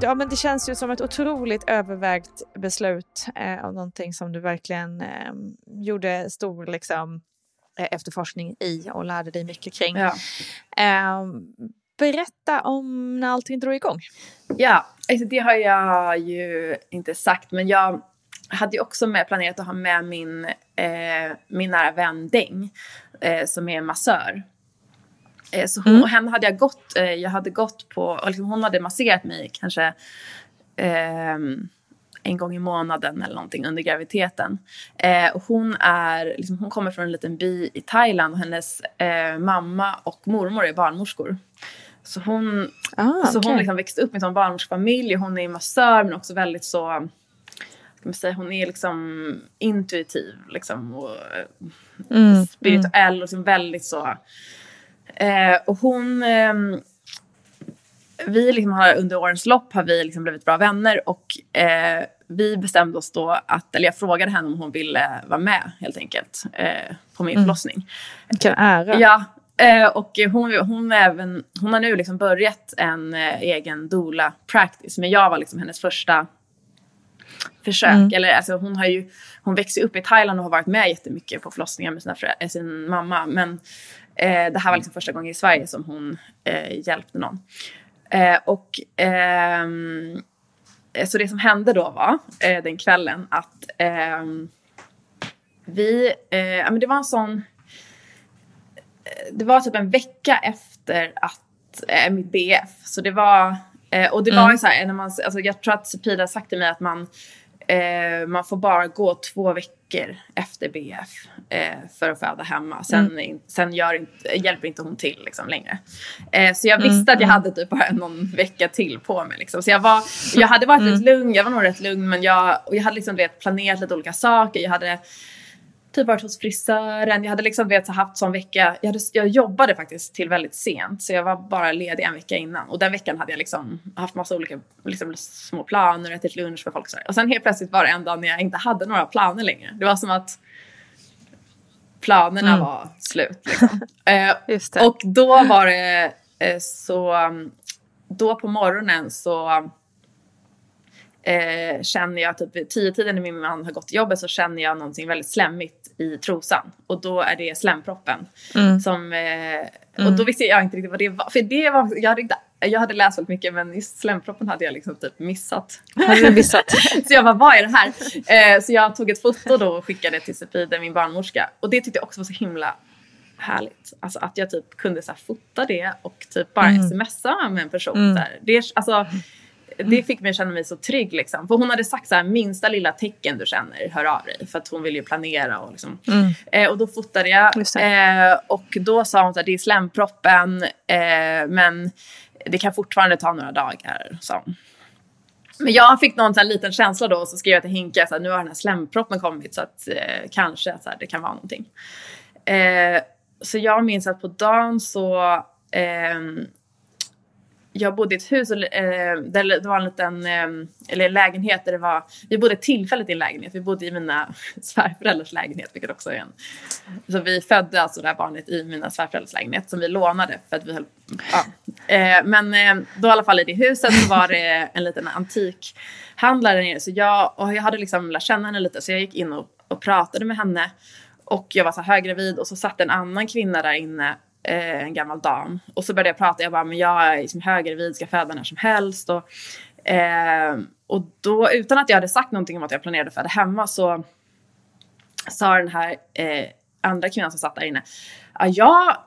Ja, men det känns ju som ett otroligt övervägt beslut eh, av någonting som du verkligen eh, gjorde stor liksom, eh, efterforskning i och lärde dig mycket kring. Ja. Eh, berätta om när allting drog igång. Ja, alltså det har jag ju inte sagt, men jag hade ju också med, planerat att ha med min, eh, min nära vän Deng, eh, som är massör. Eh, så hon, och henne hade jag gått, eh, jag hade gått på, och liksom hon hade masserat mig kanske ehm, en gång i månaden eller någonting under graviditeten. Eh, och hon, är, liksom, hon kommer från en liten by i Thailand och hennes eh, mamma och mormor är barnmorskor. Så hon, Ah, så okej. hon liksom växte upp i en sån barnmorskefamilj och hon är massör men också väldigt så, ska man säga, hon är liksom intuitiv liksom och eh, Mm, spirituell och liksom väldigt så. Eh, och hon, ehm, vi liksom har under årens lopp har vi liksom blivit bra vänner och eh, vi bestämde oss då att, eller jag frågade henne om hon ville vara med helt enkelt eh, på min förlossning. Vilken ära. Ja, eh, och hon, hon, även, hon har nu liksom börjat en eh, egen doula practice. Men jag var liksom hennes första försök. Eller, alltså, hon, har ju, hon växte upp i Thailand och har varit med jättemycket på förlossningar med sina eh, sin mamma. Men eh, det här var liksom första gången i Sverige som hon eh, hjälpte någon. Eh, och ehm, eh, så det som hände då var eh, den kvällen att ehm, vi, eh, ja men det var en sån det var typ en vecka efter att mitt BF. Så det var, och det var ju så här, när man, alltså jag tror att Pida har sagt till mig att man, man får bara gå två veckor efter BF. Eh, för att föda hemma. Sen, Mm. sen gör hjälper inte hon till liksom, längre. Eh, så jag Mm, visste att jag hade typ bara någon vecka till på mig. Liksom. Så jag, var, jag hade varit Mm. rätt lugn, jag var nog rätt lugn men jag, och jag hade liksom, vet, planerat lite olika saker. Jag hade typ varit hos frisören. Jag hade liksom vet, haft sån vecka. Jag, hade, jag jobbade faktiskt till väldigt sent så jag var bara ledig en vecka innan. Och den veckan hade jag liksom haft massa olika liksom, små planer, ätit lunch med folk och så. Och sen helt plötsligt var det en dag när jag inte hade några planer längre. Det var som att planerna var slut. Liksom. Eh, och då var det eh, så, um, då på morgonen så eh, känner jag typ vid tiden när min man har gått till jobbet så känner jag någonting väldigt slemmigt i trosan. Och då är det slemproppen. Som, eh, Och då visste jag inte riktigt vad det var. För det var, jag, hade inte, jag hade läst väldigt mycket men just slemproppen hade jag liksom typ missat. Hade missat? så jag bara, vad är det här? Eh, så jag tog ett foto då och skickade till Sefide, min barnmorska. Och det tyckte jag också var så himla härligt. Alltså att jag typ kunde så här fota det och typ bara smsa med en person. Där. Det, är- alltså, det fick mig att känna mig så trygg. Liksom. För hon hade sagt så här, minsta lilla tecken du känner, hör av dig. För att hon vill ju planera. Och, liksom. eh, och då fotade jag. Eh, och då sa hon att det är slemproppen. Eh, men det kan fortfarande ta några dagar. hon. Men jag fick någon här liten känsla då och så skrev jag till Hinka att nu har den här slemproppen kommit så att eh, kanske så här, det kan vara någonting. Eh, så jag minns att på dagen så ehm, jag bodde i ett hus, och, eh, där det var en liten eh, eller lägenhet där det var, vi bodde tillfälligt i en lägenhet, vi bodde i mina svärföräldrars lägenhet vilket också är en, så vi födde alltså det här barnet i mina svärföräldrars lägenhet som vi lånade för att vi höll, ja. eh, men eh, då i alla fall i det huset så var det en liten antikhandlare där nere. Så jag, och jag hade liksom lärt känna henne lite så jag gick in och, och pratade med henne. Och jag var så här höggravid och så satt en annan kvinna där inne, eh, en gammal dam. Och så började jag prata, jag bara, men jag är liksom höggravid, ska föda när som helst. Och, eh, och då, utan att jag hade sagt någonting om att jag planerade att föda hemma så sa den här eh, andra kvinnan som satt där inne, ja,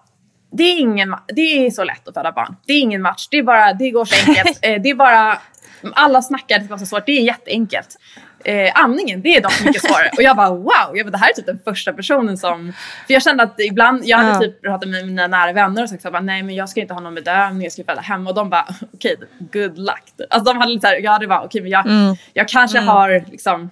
det är, ingen, det är så lätt att föda barn. Det är ingen match. Det, är bara, det går så enkelt. Eh, det är bara, alla snackar det var så svårt. Det är jätteenkelt. Eh, amningen, det är dock mycket svårare. Och jag bara wow, jag bara, det här är typ den första personen som... För jag kände att ibland, jag hade Ja. typ pratat med mina nära vänner och sagt så bara, nej men jag ska inte ha någon bedövning, jag ska föda hemma. Och de bara okej, good luck. Alltså de hade lite så här, jag hade bara okej men jag, jag kanske har liksom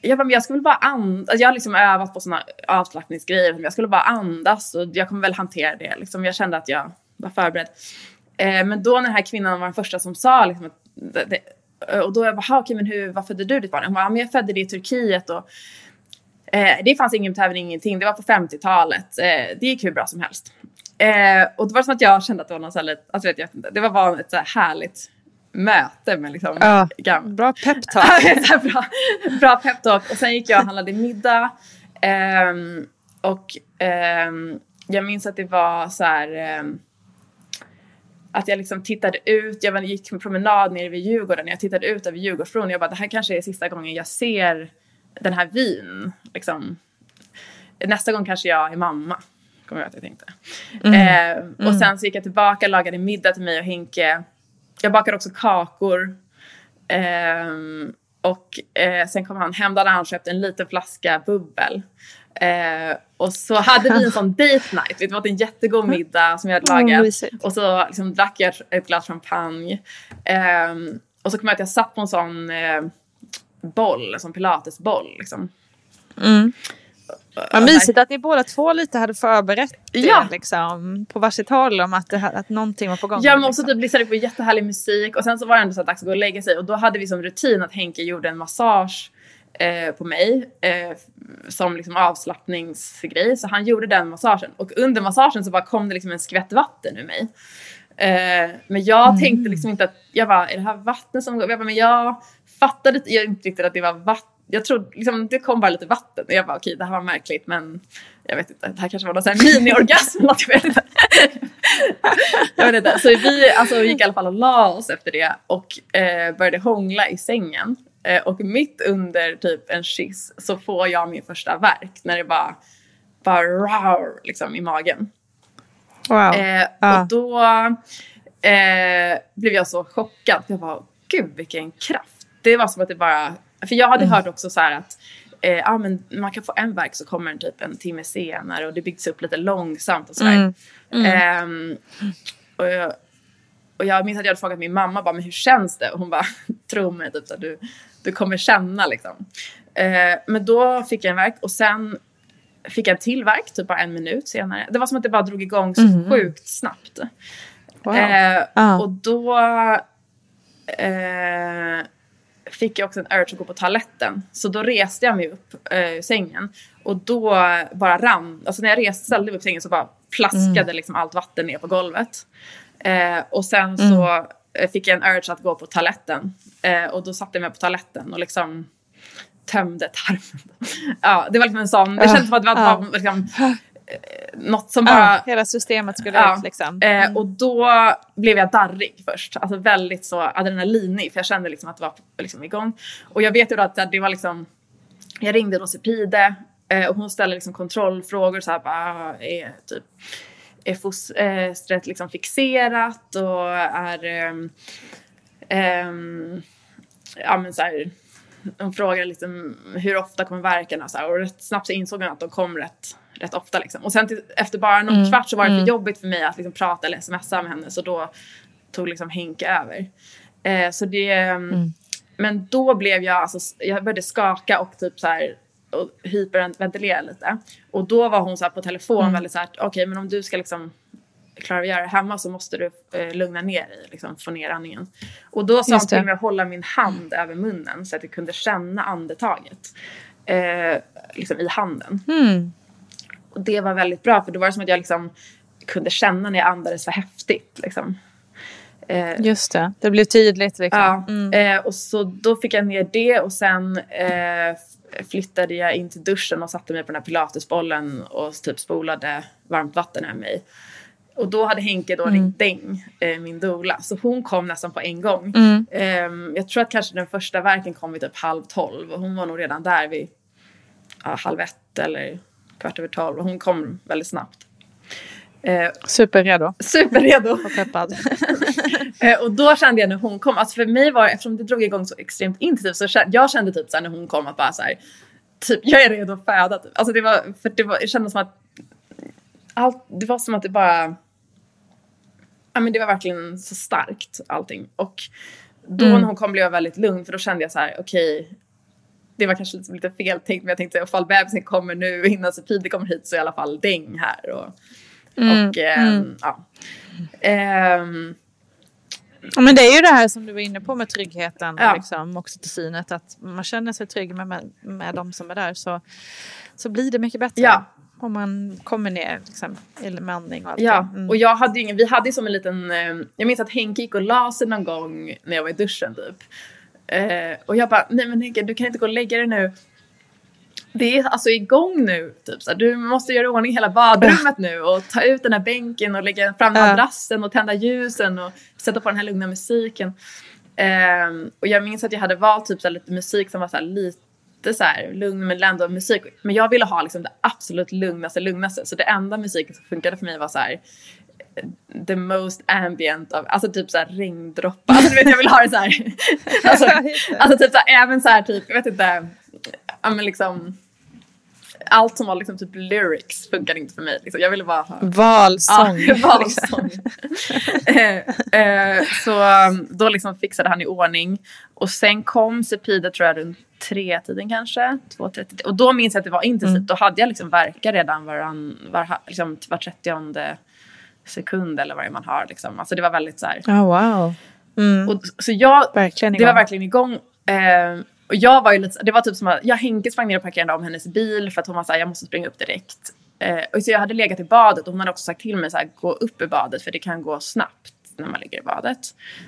jag bara, men jag skulle bara andas. Alltså jag har liksom övat på såna avslappningsgrejer. men Jag skulle bara andas och jag kommer väl hantera det. Liksom. Jag kände att jag var förberedd. Eh, men då när den här kvinnan var den första som sa liksom att det, det, och då jag bara, "Ha, okej men hur, vad födde du ditt barn? Hon bara, "Ja, men jag födde det i Turkiet och eh, det fanns ingen tävling, ingenting. Det var på 50-talet. Eh, det gick hur bra som helst. Eh, och det var som att jag kände att det var något så här alltså vet jag inte, det var bara ett så här härligt möte med liksom Ja. Bra peptalk. Bra, bra peptalk. Och sen gick jag och handlade middag. Ehm, och ehm, jag minns att det var så här... att jag liksom tittade ut, jag gick en promenad nere vid Djurgården. Jag tittade ut över Djurgårdsbron. Jag bara, det här kanske är sista gången jag ser den här vyn. Liksom. Nästa gång kanske jag är mamma. Kommer jag att jag tänkte. Eh, och sen så gick jag tillbaka, lagade middag till mig och Henke. Jag bakade också kakor. Ehm, och eh, sen kom han hem, då hade han köpt en liten flaska bubbel. Eh, och så hade vi en sån date night. Det var en jättegod middag som jag hade lagat. mysigt. och så liksom drack jag ett glas champagne. Ehm, och så kom jag att jag satt på en sån eh, boll, en sån pilatesboll. Liksom. Vad mysigt att ni båda två lite hade förberett det Ja. liksom, på varsitt håll om att, det, att någonting var på gång. Ja men också liksom. typ lyssnade på jättehärlig musik och sen så var det ändå så dags att gå och lägga sig och då hade vi som rutin att Henke gjorde en massage eh, på mig eh, som liksom avslappningsgrej så han gjorde den massagen och under massagen så bara kom det liksom en skvätt vatten ur mig. Eh, men jag tänkte liksom inte att, jag bara, är det här vatten som går? Jag bara, men jag fattade jag inte riktigt att det var vatten. Jag trodde, liksom, det kom bara lite vatten och jag bara okej det här var märkligt men jag vet inte, det här kanske var någon sån här mini-orgasm eller jag vet inte. jag vet inte. Så vi alltså, vi gick i alla fall och la oss efter det och eh, började hångla i sängen. Eh, och mitt under typ en kyss så får jag min första verk när det bara, bara rar, liksom i magen. Wow. Eh, Ja. Och då eh, blev jag så chockad. Jag bara, gud vilken kraft. Det var som att det bara, för jag hade hört också så här att eh, ja, men man kan få en verk så kommer den typ en timme senare och det byggs upp lite långsamt och sådär. Ehm, och, jag, och jag minns att jag hade frågat min mamma bara, men hur känns det? Och hon bara, tro mig, typ, så du, du kommer känna liksom. Eh, men då fick jag en verk och sen fick jag en till verk, typ bara en minut senare. Det var som att det bara drog igång så sjukt snabbt. Wow. Eh, Ja. Och då eh, fick jag också en urge att gå på toaletten. Så då reste jag mig upp eh, ur sängen. Och då bara rann, alltså när jag reste, ställde mig upp ur sängen så bara plaskade liksom allt vatten ner på golvet. Eh, och sen så eh, fick jag en urge att gå på toaletten. Eh, och då satte jag mig på toaletten och liksom tömde tarmen. ja, det var liksom en sån, det kändes som att det var Ja. liksom, eh, något som bara Ja, hela systemet skulle Ja. ut liksom. Eh, och då blev jag darrig först. Alltså väldigt så adrenalinig. För jag kände liksom att det var liksom igång. Och jag vet ju då att det var liksom... Jag ringde Rosipide eh, och hon ställde liksom kontrollfrågor. Så här, bara, är typ... Är fostret liksom fixerat och är... ehm, ehm, ja men så här, hon frågade liksom hur ofta kommer verkarna så här, och rätt snabbt så insåg hon att de kom rätt, rätt ofta. Liksom. Och sen till, efter bara någon kvart så var det för jobbigt för mig att liksom prata eller smsa med henne så då tog liksom Henke över. Eh, så det, ehm, Men då blev jag, alltså, jag började skaka och typ så här och hyperventilera lite. Och då var hon så på telefon väldigt så här, okej men om du ska liksom klara av att göra det hemma så måste du eh, lugna ner dig, liksom, få ner andningen. Och då sa hon till mig att hålla min hand över munnen så att jag kunde känna andetaget eh, liksom i handen. Mm. Och det var väldigt bra för då var det som att jag liksom kunde känna när jag andades för häftigt. Liksom. Eh, Just det, det blir tydligt liksom. Ja, Mm. eh, och så då fick jag ner det och sen eh, flyttade jag in till duschen och satte mig på den här pilatesbollen och typ spolade varmt vatten över mig. Och då hade Henke då ringt Deng, eh, min doula, så hon kom nästan på en gång. Eh, jag tror att kanske den första verken kom vid typ halv tolv och hon var nog redan där vid ja, halv ett eller kvart över tolv och hon kom väldigt snabbt. Eh, Superredo superredo. och peppad. Eh, och då kände jag när hon kom, alltså för mig var eftersom det drog igång så extremt intensivt så kände, jag kände typ såhär när hon kom att bara såhär, typ jag är redo att föda typ. Alltså det var, för det var, det kändes som att allt, det var som att det bara, ja men det var verkligen så starkt allting. Och då när hon kom blev jag väldigt lugn för då kände jag så här: okej, det var kanske lite, fel tänkt men jag tänkte ifall bebisen kommer nu innan Sofie kommer hit så är i alla fall Deng här. Och, och ehm, ja. Ehm, Ja, men det är ju det här som du var inne på med tryggheten Ja. och liksom, oxytocinet. Att man känner sig trygg med, med, med de som är där så, så blir det mycket bättre. Ja. Om man kommer ner liksom, i med andning och allt Ja. Mm. och jag hade ju ingen, vi hade ju som en liten, eh, jag minns att Henke gick och la sig någon gång när jag var i duschen typ. Eh, och jag bara, nej men Henke du kan inte gå och lägga dig nu. Det är alltså igång nu, typ så du måste göra i ordning hela badrummet nu och ta ut den här bänken och lägga fram madrassen och tända ljusen och sätta på den här lugna musiken. Ehm, och jag minns att jag hade valt typ så lite musik som var så lite så här, lugn men ändå musik. Men jag ville ha liksom det absolut lugnaste, lugnaste. Så det enda musiken som funkade för mig var så här the most ambient av, alltså typ såhär regndroppar. Alltså du vet jag vill ha det såhär. alltså, alltså typ såhär, även såhär typ, jag vet inte, ja men liksom allt som var liksom typ lyrics funkade inte för mig. Liksom. Jag ville bara ha Valsång. Ja, valsång. eh, eh, så um, då liksom fixade han i ordning. Och sen kom Sepida tror jag runt tre tiden kanske. Två, tre, och då minns jag att det var intensivt. Då hade jag liksom verkar redan varann, var, liksom, var trettionde sekund eller vad man har. Liksom. Alltså det var väldigt så här. Ja, wow. Mm. Och, så jag, Verkligen det var verkligen igång. Eh, och jag var ju lite, det var typ som att jag Henke sprang ner och parkerade om hennes bil för att hon var såhär, jag måste springa upp direkt. Eh, och så jag hade legat i badet och hon hade också sagt till mig såhär, gå upp i badet för det kan gå snabbt när man ligger i badet.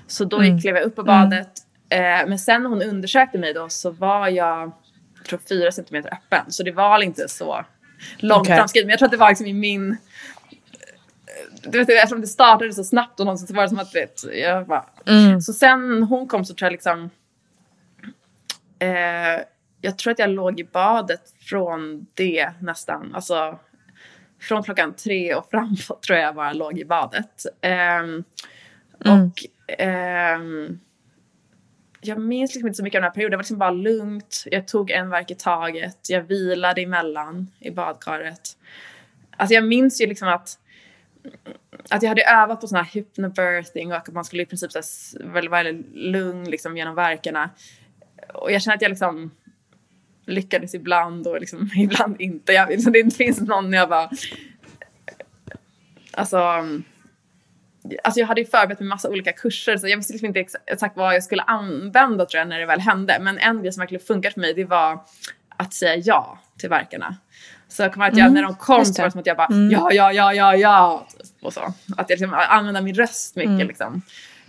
Så då Mm. gick, klev jag upp i badet. Eh, men sen när hon undersökte mig då så var jag, jag tror fyra centimeter öppen. Så det var inte så långt Okej. framskridet. Men jag tror att det var liksom i min du vet, eftersom det startade så snabbt och någonsin så var det som att vet, jag bara... Mm. Så sen hon kom så tror jag liksom... Eh, jag tror att jag låg i badet från det nästan. Alltså från klockan tre och framåt tror jag bara låg i badet. Mm. Och ehm, jag minns liksom inte så mycket av den här perioden. Det var liksom bara lugnt. Jag tog en verk i taget. Jag vilade emellan i badkaret. Alltså jag minns ju liksom att att jag hade övat på sån här hypnobirthing och att man skulle i princip så här, vara lugn liksom genom verkarna. Och jag känner att jag liksom lyckades ibland och liksom ibland inte. Jag, liksom, det finns någon jag bara... Alltså... Alltså jag hade ju förberett mig massa olika kurser så jag visste liksom inte exakt vad jag skulle använda tror jag när det väl hände. Men en grej som verkligen funkade för mig det var att säga ja till verkarna. Så jag kommer att jag, mm, när de kom så var det som att jag bara mm. ja, ja, ja, ja, ja. Och så. Att jag liksom använde min röst mycket mm. liksom.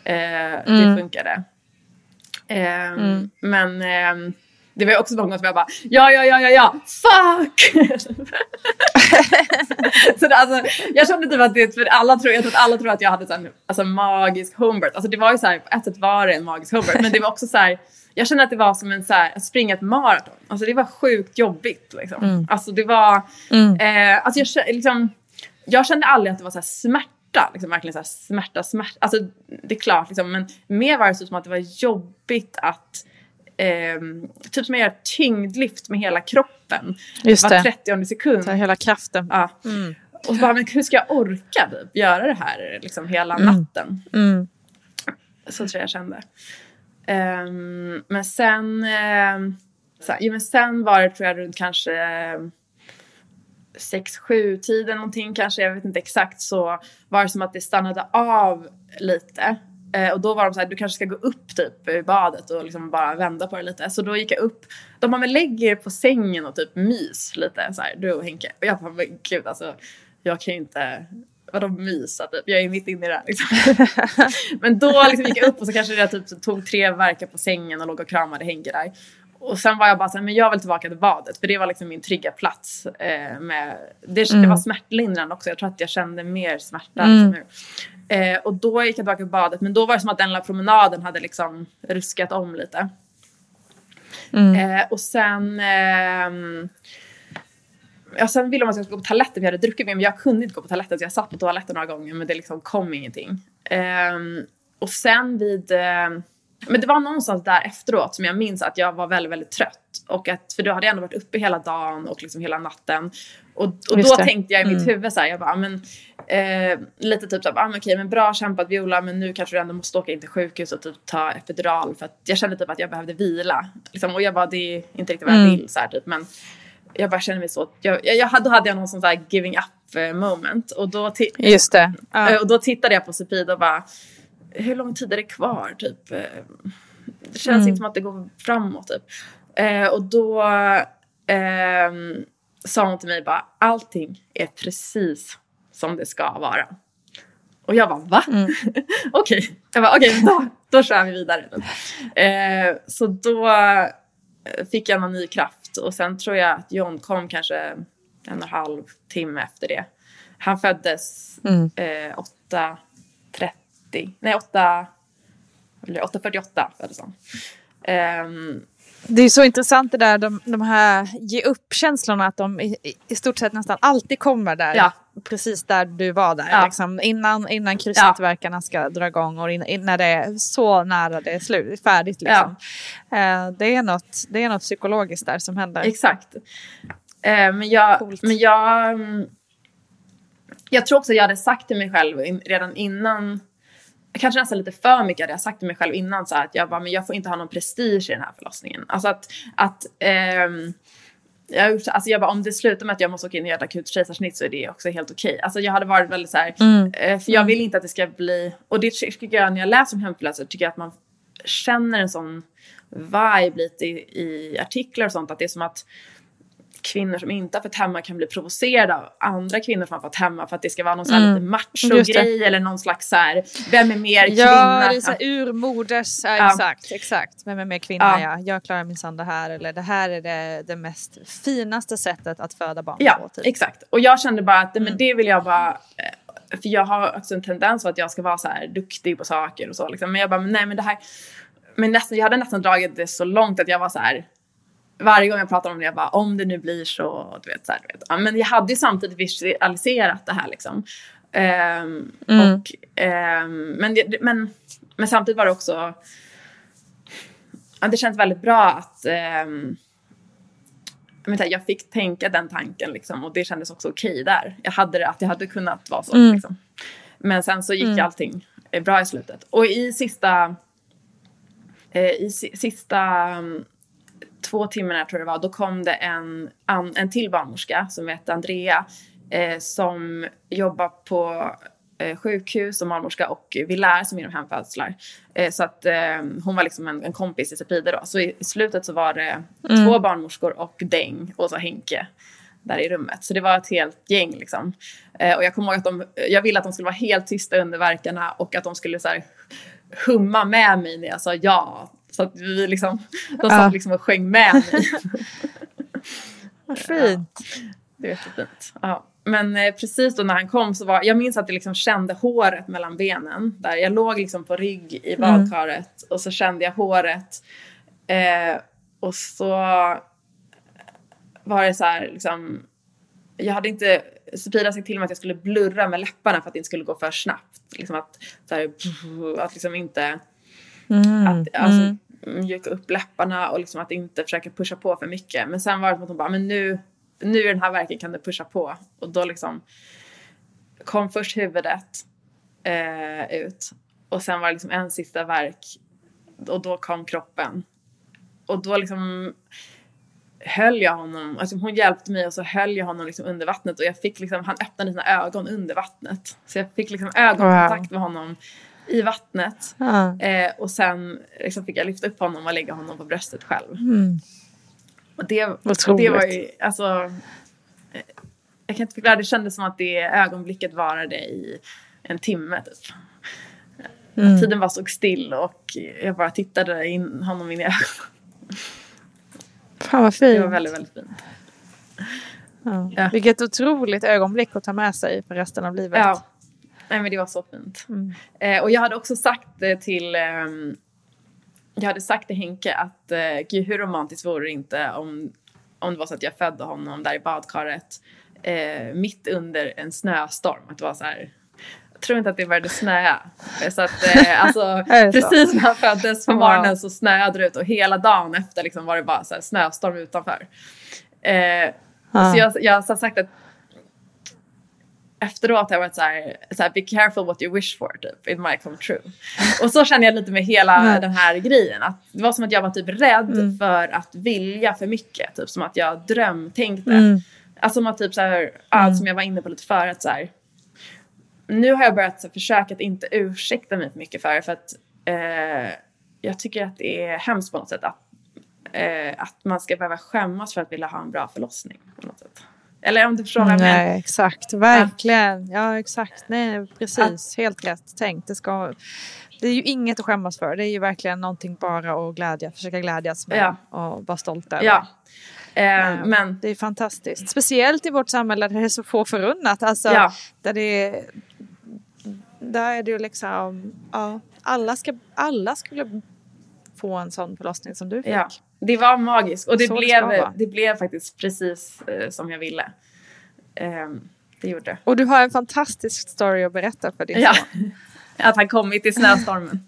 Eh, det mm. funkade. Eh, men eh, det var också många som jag bara ja, ja, ja, ja, ja, fuck! så det, alltså, jag kände typ att det, för alla tror, jag tror att alla tror att jag hade en alltså, magisk homebirth. Alltså det var ju så här, på ett sätt var det en magisk homebirth, men det var också så här, jag kände att det var som en, så här, att springa ett maraton. Alltså det var sjukt jobbigt liksom. Mm. Alltså det var, mm. eh, alltså jag, liksom, jag kände aldrig att det var så här smärta, liksom, verkligen så här smärta, smärta. Alltså det är klart liksom, men mer var det så som att det var jobbigt att eh, typ som att göra tyngdlyft med hela kroppen. Just var 30 sekund. Så hela kraften. Ja. Mm. Och bara, men hur ska jag orka typ, göra det här liksom, hela mm. natten? Mm. Så tror jag jag kände. Um, men sen, uh, så, ja, men sen var det tror jag runt kanske uh, sex, sju tiden någonting kanske, jag vet inte exakt, så var det som att det stannade av lite. Eh, och då var de så här, du kanske ska gå upp typ i badet och liksom bara vända på det lite. Så då gick jag upp. De bara, men lägg er på sängen och typ mys lite så här, du och Henke. Och jag bara, men gud alltså, jag kan ju inte, vadå mysa typ? Jag är mitt inne i det här liksom. men då liksom gick jag upp och så kanske jag typ tog tre verkar på sängen och låg och kramade Henke där. Och sen var jag bara såhär, men jag vill tillbaka till badet för det var liksom min trygga plats. Eh, med, det, mm. det var smärtlindrande också, jag tror att jag kände mer smärta. Mm. Liksom. Eh, och då gick jag tillbaka till badet men då var det som att den lilla promenaden hade liksom ruskat om lite. Mm. Eh, och sen eh, Ja, sen ville de att jag skulle gå på toaletten för jag hade druckit mer men jag kunde inte gå på toaletten så jag satt på toaletten några gånger men det liksom kom ingenting. Um, och sen vid uh, men det var någonstans där efteråt som jag minns att jag var väldigt, väldigt trött. Och att, för då hade jag ändå varit uppe hela dagen och liksom hela natten. Och, och då tänkte jag i mitt mm. huvud så här, jag bara, men, eh, lite typ såhär, ah, okej men bra kämpat Viola men nu kanske du ändå måste åka in till sjukhus och typ ta epidural för att jag kände typ att jag behövde vila. Liksom, och jag bara, det är inte riktigt vad jag mm. vill så här, typ. Men jag bara känner mig så, jag, jag, jag, då hade jag någon sån här giving up eh, moment. Och då, Just det. Uh. och då tittade jag på Supid och bara, hur lång tid är det kvar? Typ. Eh, det känns mm. inte som att det går framåt. Typ. Eh, och då eh, sa hon till mig bara, allting är precis som det ska vara. Och jag bara, va? Mm. Okej, okay. okay, då, då kör vi vidare. Eh, så då eh, fick jag någon ny kraft och sen tror jag att John kom kanske en och en halv timme efter det. Han föddes mm. Eh, 8.30 8.90, nej 8.48 föddes han. Um, det är så intressant det där, de, de här ge upp-känslorna, att de i, i, stort sett nästan alltid kommer där. Ja. Precis där du var där, ja. liksom, innan, innan kryssningstillverkarna ja. ska dra igång och in, in, när det är så nära det är slut, färdigt. Liksom. Uh, det, är något, det är något psykologiskt där som händer. Exakt. Uh, men jag, men jag, mm, jag tror också att jag hade sagt till mig själv redan innan kanske nästan lite för mycket hade jag sagt till mig själv innan så att jag bara, men jag får inte ha någon prestige i den här förlossningen. Alltså att, att um, jag, alltså jag bara, om det slutar med att jag måste åka in och göra ett akut kejsarsnitt så är det också helt okej. Okay. Alltså jag hade varit väldigt så här, mm. Eh, för jag vill inte att det ska bli, och det tycker jag när jag läser om hemförlösare tycker jag att man känner en sån vibe lite i, i artiklar och sånt att det är som att kvinnor som inte har fått hemma kan bli provocerade av andra kvinnor som har fått hemma för att det ska vara någon sån här mm. lite macho-grej eller någon slags så här, vem är mer kvinna? Ja, det är så här urmoders, ja, ja. exakt, exakt. Vem är mer kvinna? Ja. ja. Jag klarar minsann det här eller det här är det, det mest finaste sättet att föda barn ja, på. Typ. exakt. Och jag kände bara att mm. men det vill jag bara eh, för jag har också en tendens att jag ska vara så här duktig på saker och så liksom. Men jag bara, nej men det här men nästan, jag hade nästan dragit det så långt att jag var så här varje gång jag pratar om det, jag bara om det nu blir så, du vet, så här, du vet. Ja, men jag hade ju samtidigt visualiserat det här liksom. Um, mm. och, um, men, men, men samtidigt var det också, ja, det känns väldigt bra att ehm, jag, fick tänka den tanken liksom, och det kändes också okej där. Jag hade det, att jag hade kunnat vara så. Mm. Liksom. Men sen så gick allting eh, bra i slutet. Och i sista, eh, i si, sista två timmarna tror jag det var, då kom det en, en till barnmorska som heter Andrea eh, som jobbar på eh, sjukhus som barnmorska och vi lär som inom hemfödslar. Eh, så att eh, hon var liksom en, en kompis till Sepide då. Så i, i slutet så var det två barnmorskor och Deng och så Henke där i rummet. Så det var ett helt gäng liksom. Eh, och jag kommer ihåg att de, jag ville att de skulle vara helt tysta under verkarna och att de skulle så här, humma med mig när jag sa ja. Så att vi liksom, de satt liksom och sjöng med mig. Vad fint. Det är jättefint. Ja. Men eh, precis då när han kom så var, jag minns att jag liksom kände håret mellan benen. Där jag låg liksom på rygg i badkaret och så kände jag håret. Eh, och så var det så här liksom, jag hade inte, Sofia sagt till mig att jag skulle blurra med läpparna för att det inte skulle gå för snabbt. Liksom att, så här, att liksom inte, att alltså, mjuka upp läpparna och liksom att inte försöka pusha på för mycket. Men sen var det som att hon bara, men nu, nu i den här verken kan du pusha på. Och då liksom kom först huvudet eh, ut och sen var det liksom en sista verk och då kom kroppen. Och då liksom höll jag honom, alltså hon hjälpte mig och så höll jag honom liksom under vattnet och jag fick liksom, han öppnade sina ögon under vattnet. Så jag fick liksom ögonkontakt med honom i vattnet. Ja. Eh, och sen liksom fick jag lyfta upp honom och lägga honom på bröstet själv. Och det, och Otroligt. det var ju, alltså, eh, jag kan inte förklara, det kändes som att det ögonblicket varade i en timme typ. Att Tiden bara stod still och jag bara tittade in honom in i ögonen. Fan vad Det fint. var väldigt, väldigt fint. Ja. Ja. Vilket otroligt ögonblick att ta med sig för resten av livet. Ja. Nej men det var så fint. Eh, och jag hade också sagt det till ehm, jag hade sagt till Henke att eh, gud hur romantiskt vore det inte om, om det var så att jag födde honom där i badkaret eh, mitt under en snöstorm. Att det var så här, jag tror inte att det började snöa. Så att eh, alltså, precis när han föddes på morgonen så snöade det ut och hela dagen efter liksom var det bara så snöstorm utanför. Eh, Ja. Så jag, jag har sagt att efteråt har jag varit så här, så här, be careful what you wish for, typ. It might come true. Och så känner jag lite med hela den här grejen. Att det var som att jag var typ rädd för att vilja för mycket. Typ som att jag drömtänkte. Alltså som att typ så här, ja, som jag var inne på lite förut så här. Nu har jag börjat så här, försöka att inte ursäkta mig för mycket för det. För att eh, jag tycker att det är hemskt på något sätt att, eh, att man ska behöva skämmas för att vilja ha en bra förlossning. På något sätt. Eller om du förstår vad jag menar. Nej, exakt. Verkligen. Ja, exakt. Nej, precis. Helt rätt tänkt. Det, ska, det är ju inget att skämmas för. Det är ju verkligen någonting bara att glädja, försöka glädjas med Ja. och vara stolt över. Ja. Eh, men Det är fantastiskt. Speciellt i vårt samhälle där det är så få förunnat. Alltså, Ja. där, det är, där är det ju liksom... Ja, alla, ska, alla skulle få en sån förlossning som du fick. ja, det var magiskt. Och det, Så blev, det blev faktiskt precis eh, som jag ville. Eh, det gjorde. Och du har en fantastisk story att berätta för din Ja. son. Att han kommit i snöstormen.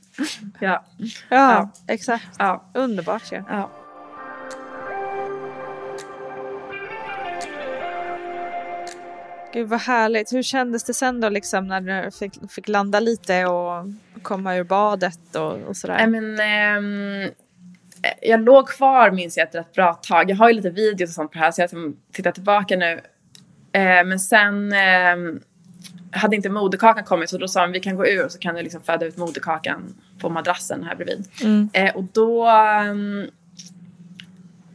ja. Ja, Ja. exakt. Ja. Underbart ju. ja. Gud vad härligt. Hur kändes det sen då liksom när du fick, fick landa lite och komma ur badet och, och sådär? Nej, men, ehm, jag låg kvar minns jag ett rätt bra tag. Jag har ju lite videos och sånt på det här så jag tittar tillbaka nu. Eh, men sen ehm, hade inte moderkakan kommit så då sa han vi kan gå ur och så kan du liksom föda ut moderkakan på madrassen här bredvid. Eh, och då ehm,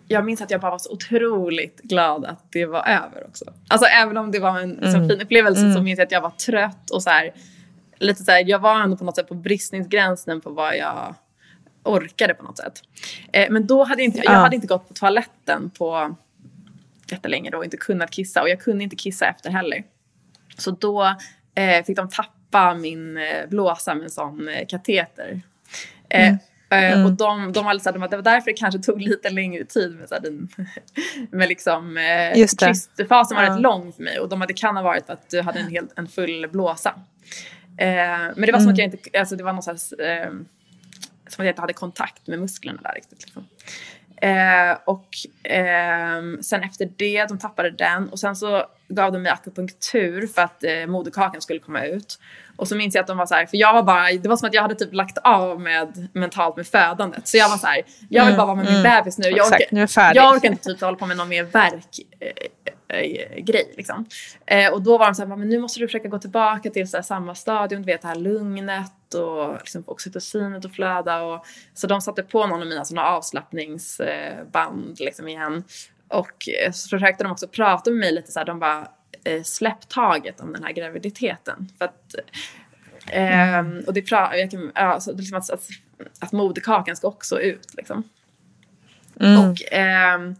jag minns att jag bara var så otroligt glad att det var över också. Alltså även om det var en så fin upplevelse så minns jag att jag var trött och så här, lite så här, jag var ändå på något sätt på bristningsgränsen på vad jag orkade på något sätt. Eh, men då hade inte, jag Ja. hade inte gått på toaletten på jättelänge då och inte kunnat kissa och jag kunde inte kissa efter heller. Så då eh, fick de tappa min eh, blåsa med en sån eh, kateter. Eh, eh, Och de, de var liksom, det var därför det kanske tog lite längre tid med, så här, den, med liksom, eh, var Ja. rätt lång för mig och de, det kan ha varit att du hade en, helt, en full blåsa. Eh, men det var som att jag inte, alltså det var någon slags eh, som att jag inte hade kontakt med musklerna där riktigt. Liksom. Eh, och eh, sen efter det, de tappade den och sen så gav de mig akupunktur för att eh, moderkakan skulle komma ut. Och så minns jag att de var så här, för jag var bara, det var som att jag hade typ lagt av med mentalt med födandet. Så jag var så här, jag vill bara vara med min bebis nu. Jag Exakt, orkar, nu är jag orkar inte typ hålla på med någon mer verk. Eh, eh, grej liksom. Eh, och då var de så här, men nu måste du försöka gå tillbaka till så samma stadium, du vet det här lugnet och liksom, oxytocinet att flöda. Och, så de satte på någon av mina såna avslappningsband liksom igen. Och eh, så försökte de också prata med mig lite så här, de bara eh, släpp taget om den här graviditeten. För att, eh, och det pra- jag kan, ja, så liksom att, att, att moderkakan ska också ut liksom. Och, ehm,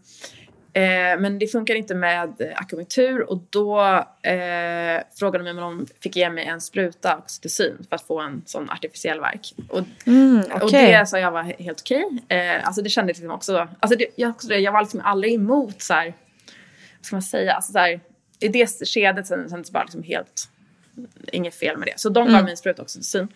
eh, men det funkar inte med akupunktur och då eh, frågade de mig om de fick ge mig en spruta oxytocin för att få en sån artificiell verk. Och, och okej. det sa jag var he- helt okej. Eh, alltså det kändes liksom också, alltså det, jag, det, jag var liksom aldrig emot så här, vad ska man säga, alltså så här, i det skedet sen, sen så bara liksom helt, inget fel med det. Så de gav mig en spruta oxytocin.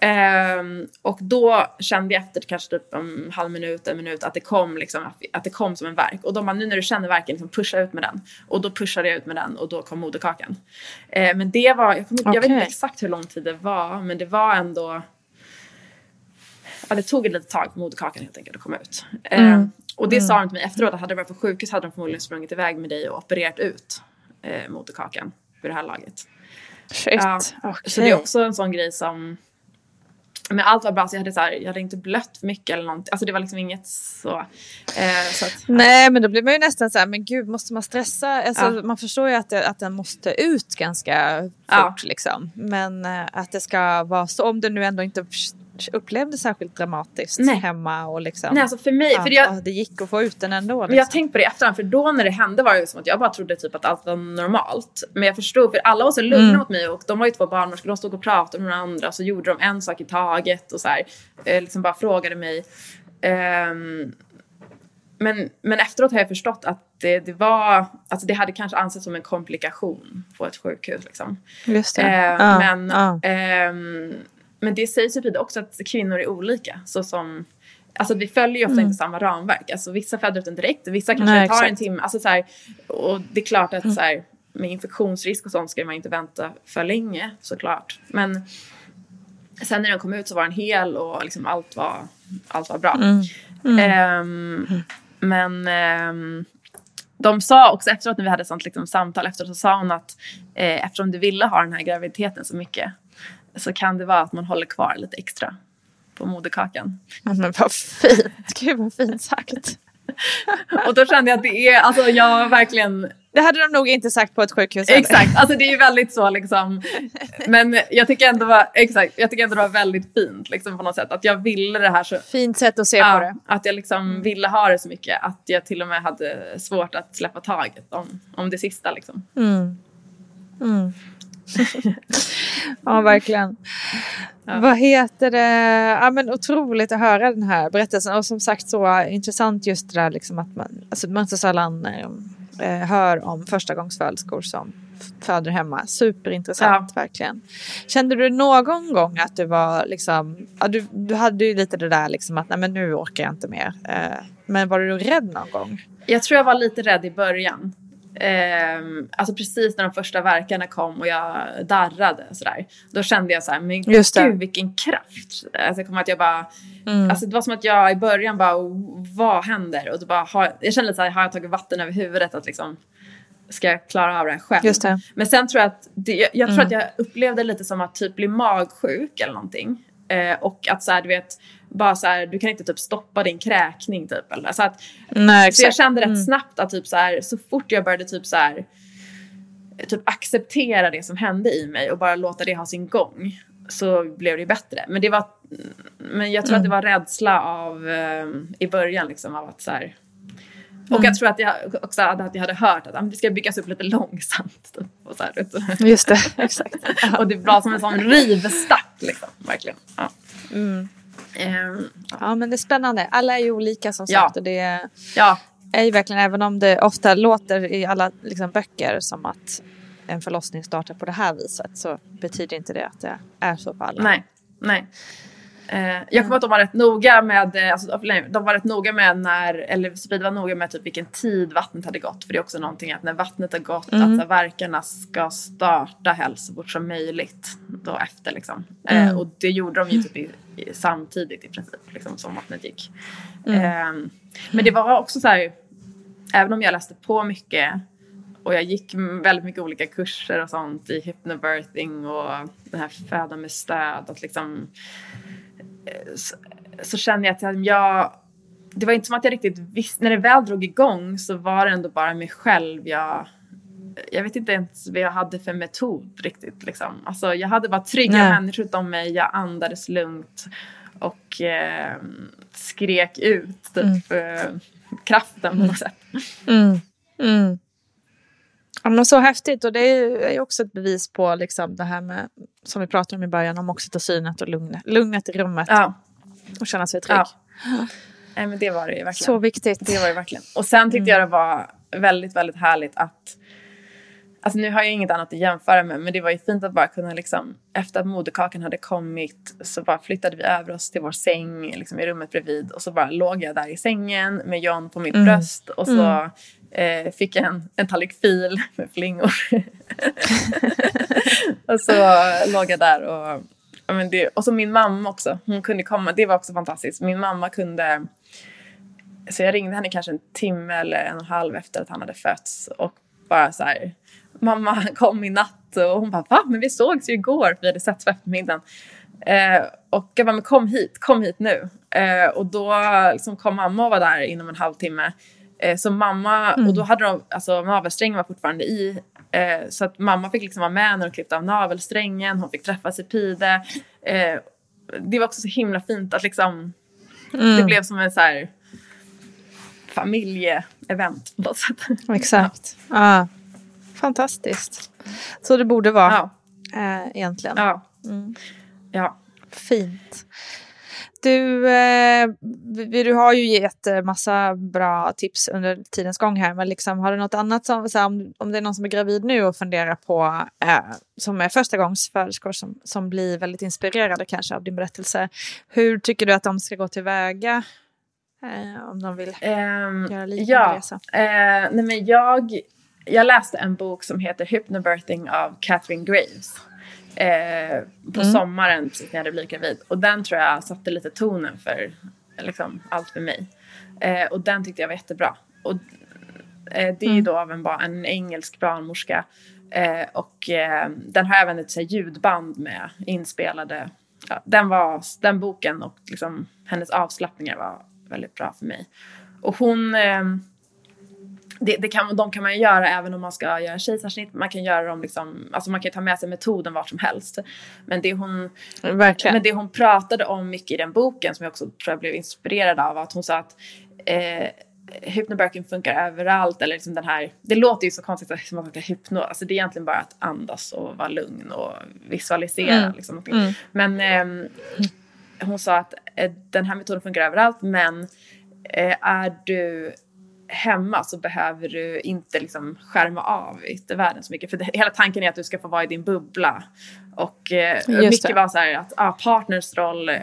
Ehm, och då kände jag efter kanske typ en halv minut, en minut att det kom liksom, att det kom som en verk. Och de bara, nu när du känner verken, liksom pusha ut med den. Och då pushade jag ut med den och då kom moderkakan. Eh, men det var, jag, kommer, jag vet inte exakt hur lång tid det var, men det var ändå Ja, det tog ett litet tag moderkakan helt enkelt att komma ut. Eh, och det sa de till mig efteråt att hade det varit på sjukhus hade de förmodligen sprungit iväg med dig och opererat ut eh, moderkakan vid det här laget. Shit. Ja, okej. Så det är också en sån grej som... Men allt var bra, så jag hade, så här, jag hade inte blött för mycket eller någonting. Alltså det var liksom inget så... Eh, så att, Nej, men då blir man ju nästan så här, men gud, måste man stressa? Alltså, Ja. Man förstår ju att, det, att den måste ut ganska fort, Ja. liksom. Men eh, att det ska vara så, om du nu ändå inte upplevde särskilt dramatiskt Nej. hemma och liksom... nej, alltså för mig... ja, för jag, ja, det gick att få ut den ändå. Men jag Liksom. tänkt på det i efterhand, för då när det hände var det som att jag bara trodde typ att allt var normalt. Men jag förstod, för alla var så lugna mot mig och de var ju två barnmorskor, de stod och pratade med varandra så gjorde de en sak i taget och så här, eh, liksom bara frågade mig. Ehm, men, men efteråt har jag förstått att det, det var, alltså det hade kanske ansetts som en komplikation på ett sjukhus liksom. Just det. Eh, Ja, men, ja. ehm, men det sägs ju vidare också att kvinnor är olika. Så som, alltså vi följer ju ofta inte samma ramverk. Alltså vissa föder ut den direkt vissa kanske Mm. Nej, tar en timme. Alltså så här, och det är klart att så här, med infektionsrisk och sånt ska man inte vänta för länge såklart. Men sen när den kom ut så var den hel och liksom allt, var, allt var bra. Mm. Ehm, men ehm, de sa också efteråt när vi hade sånt liksom, samtal efteråt så sa hon att eh, eftersom du ville ha den här graviditeten så mycket så kan det vara att man håller kvar lite extra på moderkakan. Men vad fint. Gud vad fint sagt. Och då kände jag att det är, alltså jag verkligen, Det hade de nog inte sagt på ett sjukhus heller. exakt, alltså det är ju väldigt så liksom. Men jag tycker ändå var, exakt, jag tycker ändå det var väldigt fint liksom på något sätt. Att jag ville det här så, Fint sätt att se på ja, det. att jag liksom ville ha det så mycket att jag till och med hade svårt att släppa taget om, om det sista liksom. Ja, verkligen. Vad heter det? Ja, men otroligt att höra den här berättelsen. Och som sagt så intressant just det där liksom att man, alltså man så sällan eh, hör om förstagångsföderskor som föder hemma. Superintressant verkligen. Kände du någon gång att du var liksom, ja, du, du hade ju lite det där liksom att nej men nu orkar jag inte mer. Eh, men var du rädd någon gång? Jag tror jag var lite rädd i början. Ehm, alltså precis när de första verkarna kom och jag darrade sådär. Då kände jag så här, men Just det. gud vilken kraft. Alltså, jag att jag bara, alltså det var som att jag i början bara, vad händer? Och då bara, har, jag kände lite så här, har jag tagit vatten över huvudet att liksom, ska jag klara av det här själv? Just det. Men sen tror jag att, det, jag, jag tror att jag upplevde lite som att typ bli magsjuk eller någonting. Eh, och att så här, du vet, bara så här, du kan inte typ stoppa din kräkning typ. Eller, så att, Nej, så jag kände rätt snabbt att typ så, här, så fort jag började typ så här, typ acceptera det som hände i mig och bara låta det ha sin gång så blev det bättre. Men, det var, men jag tror att det var rädsla av eh, i början liksom av att så här, och jag tror att jag också hade, att jag hade hört att ah, det ska byggas upp lite långsamt. Typ, och, så här. Just det, exakt. och det var som en sån rivstart liksom, verkligen. Ja. Ehm, Ja men det är spännande. Alla är ju olika som Ja. sagt. Och det är, ja, är ju verkligen, även om det ofta låter i alla liksom, böcker som att en förlossning startar på det här viset så betyder inte det att det är så för alla. nej, nej. Eh, jag kommer att de var rätt noga med, eh, alltså, de var rätt noga med när, eller Speed var noga med typ vilken tid vattnet hade gått. För det är också någonting att när vattnet har gått, mm. att verkarna ska starta helst så fort som möjligt då efter liksom. Eh, mm. Eh, och det gjorde de ju typ i, i, samtidigt i princip, liksom som vattnet gick. Mm. Eh, men det var också så här, även om jag läste på mycket och jag gick väldigt mycket olika kurser och sånt i hypnobirthing och den här föda med stöd. Att liksom, så, så kände jag att jag... Det var inte som att jag riktigt visste... När det väl drog igång så var det ändå bara mig själv jag... Jag vet inte ens vad jag hade för metod riktigt. Liksom. Alltså, jag hade bara trygga Nej. människor runt om mig. Jag andades lugnt och eh, skrek ut typ, mm. eh, kraften på något sätt. Mm. Mm. Ja, men så häftigt och det är också ett bevis på liksom det här med som vi pratade om i början om oxytocinet och lugnet, lugnet i rummet. Ja. Och känna sig trygg. Ja. Nej, men det var det ju verkligen. Så viktigt. Det var det verkligen. Och sen tyckte mm. jag det var väldigt, väldigt härligt att Alltså nu har jag inget annat att jämföra med men det var ju fint att bara kunna liksom efter att moderkakan hade kommit så bara flyttade vi över oss till vår säng liksom i rummet bredvid och så bara låg jag där i sängen med John på mitt mm. bröst och så mm eh, fick jag en, en tallrik fil med flingor. och så låg jag där och, ja, men det, och så min mamma också, hon kunde komma, det var också fantastiskt. Min mamma kunde, så jag ringde henne kanske en timme eller en och en halv efter att han hade fötts och bara så här, mamma han kom i natt och hon bara va? Men vi sågs ju igår, för vi hade setts på eftermiddagen. Eh, och jag bara, men kom hit, kom hit nu. Eh, och då liksom kom mamma och var där inom en halvtimme. Eh, så mamma, mm. och då hade de, alltså navelsträngen var fortfarande i. Eh, så att mamma fick liksom vara med när de klippte av navelsträngen, hon fick träffa Sepide. Eh, det var också så himla fint att liksom, mm. det blev som en så här familjeevent på något sätt. Exakt. Ja. Ah. Fantastiskt. Så det borde vara ja. eh, egentligen. Ja. Mm. ja. Fint. Du, eh, du har ju gett eh, massa bra tips under tidens gång här, men liksom, har du något annat som, så här, om, om det är någon som är gravid nu och funderar på, eh, som är första gångs föderskor som, som blir väldigt inspirerade kanske av din berättelse, hur tycker du att de ska gå tillväga eh, om de vill um, göra liknande ja, resa? Eh, nej men jag, jag läste en bok som heter Hypnobirthing av Catherine Graves eh, på mm. sommaren precis när jag hade blivit gravid. Och den tror jag satte lite tonen för liksom, allt för mig. Eh, och den tyckte jag var jättebra. Och, eh, det är mm. då av en, en engelsk barnmorska. Eh, och eh, den har även ett så här, ljudband med inspelade. Ja, den, var, den boken och liksom, hennes avslappningar var väldigt bra för mig. Och hon det, det kan, de kan man ju göra även om man ska göra kejsarsnitt. Man kan göra dem liksom, alltså man kan ta med sig metoden vart som helst. Men det hon, Verkligen. men det hon pratade om mycket i den boken som jag också tror jag blev inspirerad av att hon sa att eh, hypnobirthing funkar överallt. Eller liksom den här, det låter ju så konstigt som att man ska hypno. Alltså det är egentligen bara att andas och vara lugn och visualisera. Mm. Liksom, mm. Men eh, hon sa att eh, den här metoden funkar överallt men eh, är du hemma så behöver du inte liksom skärma av yttervärlden så mycket. För det, hela tanken är att du ska få vara i din bubbla. Och eh, mycket var så här att ah, partners roll eh,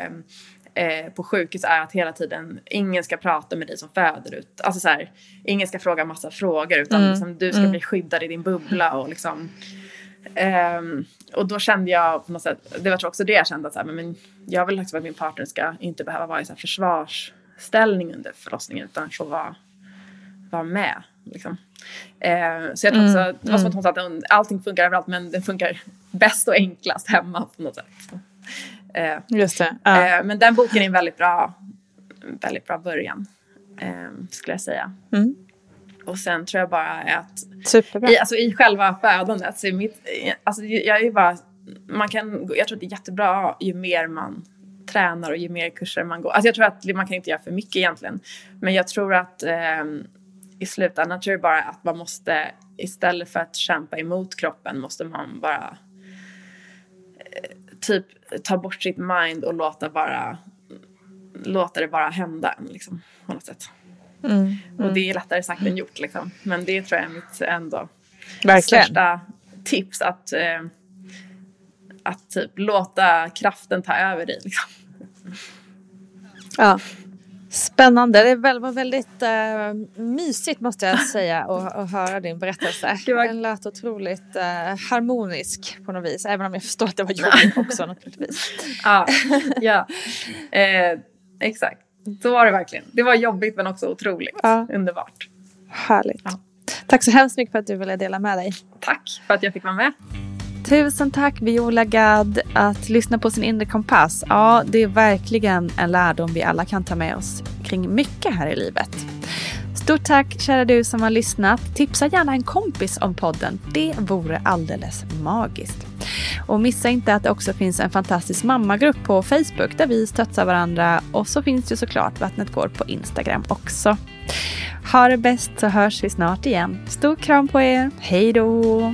eh, på sjukhus är att hela tiden ingen ska prata med dig som föder ut. Alltså så här, ingen ska fråga massa frågor utan mm. liksom, du ska mm. bli skyddad i din bubbla och liksom Um, och då kände jag på något sätt, det var också det jag kände att så här, men jag vill också att min partner ska inte behöva vara i så här försvarsställning under förlossningen utan få vara vara med. Liksom. Eh, så jag tror mm. det var som att hon sa att allting funkar överallt men det funkar bäst och enklast hemma på något sätt. Eh, Just det. Ja. Eh, men den boken är en väldigt bra, väldigt bra början eh, skulle jag säga. Mm. Och sen tror jag bara att Superbra. I, alltså, i själva födandet, så mitt, alltså, jag är bara, man kan, jag tror att det är jättebra ju mer man tränar och ju mer kurser man går. Alltså jag tror att man kan inte göra för mycket egentligen. Men jag tror att eh, i slutändan tror jag bara att man måste istället för att kämpa emot kroppen måste man bara eh, typ ta bort sitt mind och låta bara låta det bara hända liksom, på något sätt. Mm, mm. Och det är lättare sagt än gjort liksom. Men det tror jag är mitt ändå Verkligen. största tips att eh, att typ låta kraften ta över dig liksom. Ja. Spännande. Det var väldigt uh, mysigt måste jag säga att, höra din berättelse. Var... Den lät otroligt uh, harmonisk på något vis. Även om jag förstår att det var jobbigt också naturligtvis. ja, ja. Eh, exakt. Så var det verkligen. Det var jobbigt men också otroligt ja. underbart. Härligt. Ja. Tack så hemskt mycket för att du ville dela med dig. Tack för att jag fick vara med. Tusen tack Viola Gadd. Att lyssna på sin inre kompass, ja det är verkligen en lärdom vi alla kan ta med oss kring mycket här i livet. Stort tack kära du som har lyssnat. Tipsa gärna en kompis om podden. Det vore alldeles magiskt. Och missa inte att det också finns en fantastisk mammagrupp på Facebook där vi stöttar varandra och så finns det såklart Vattnet går på Instagram också. Ha det bäst så hörs vi snart igen. Stor kram på er. Hej då!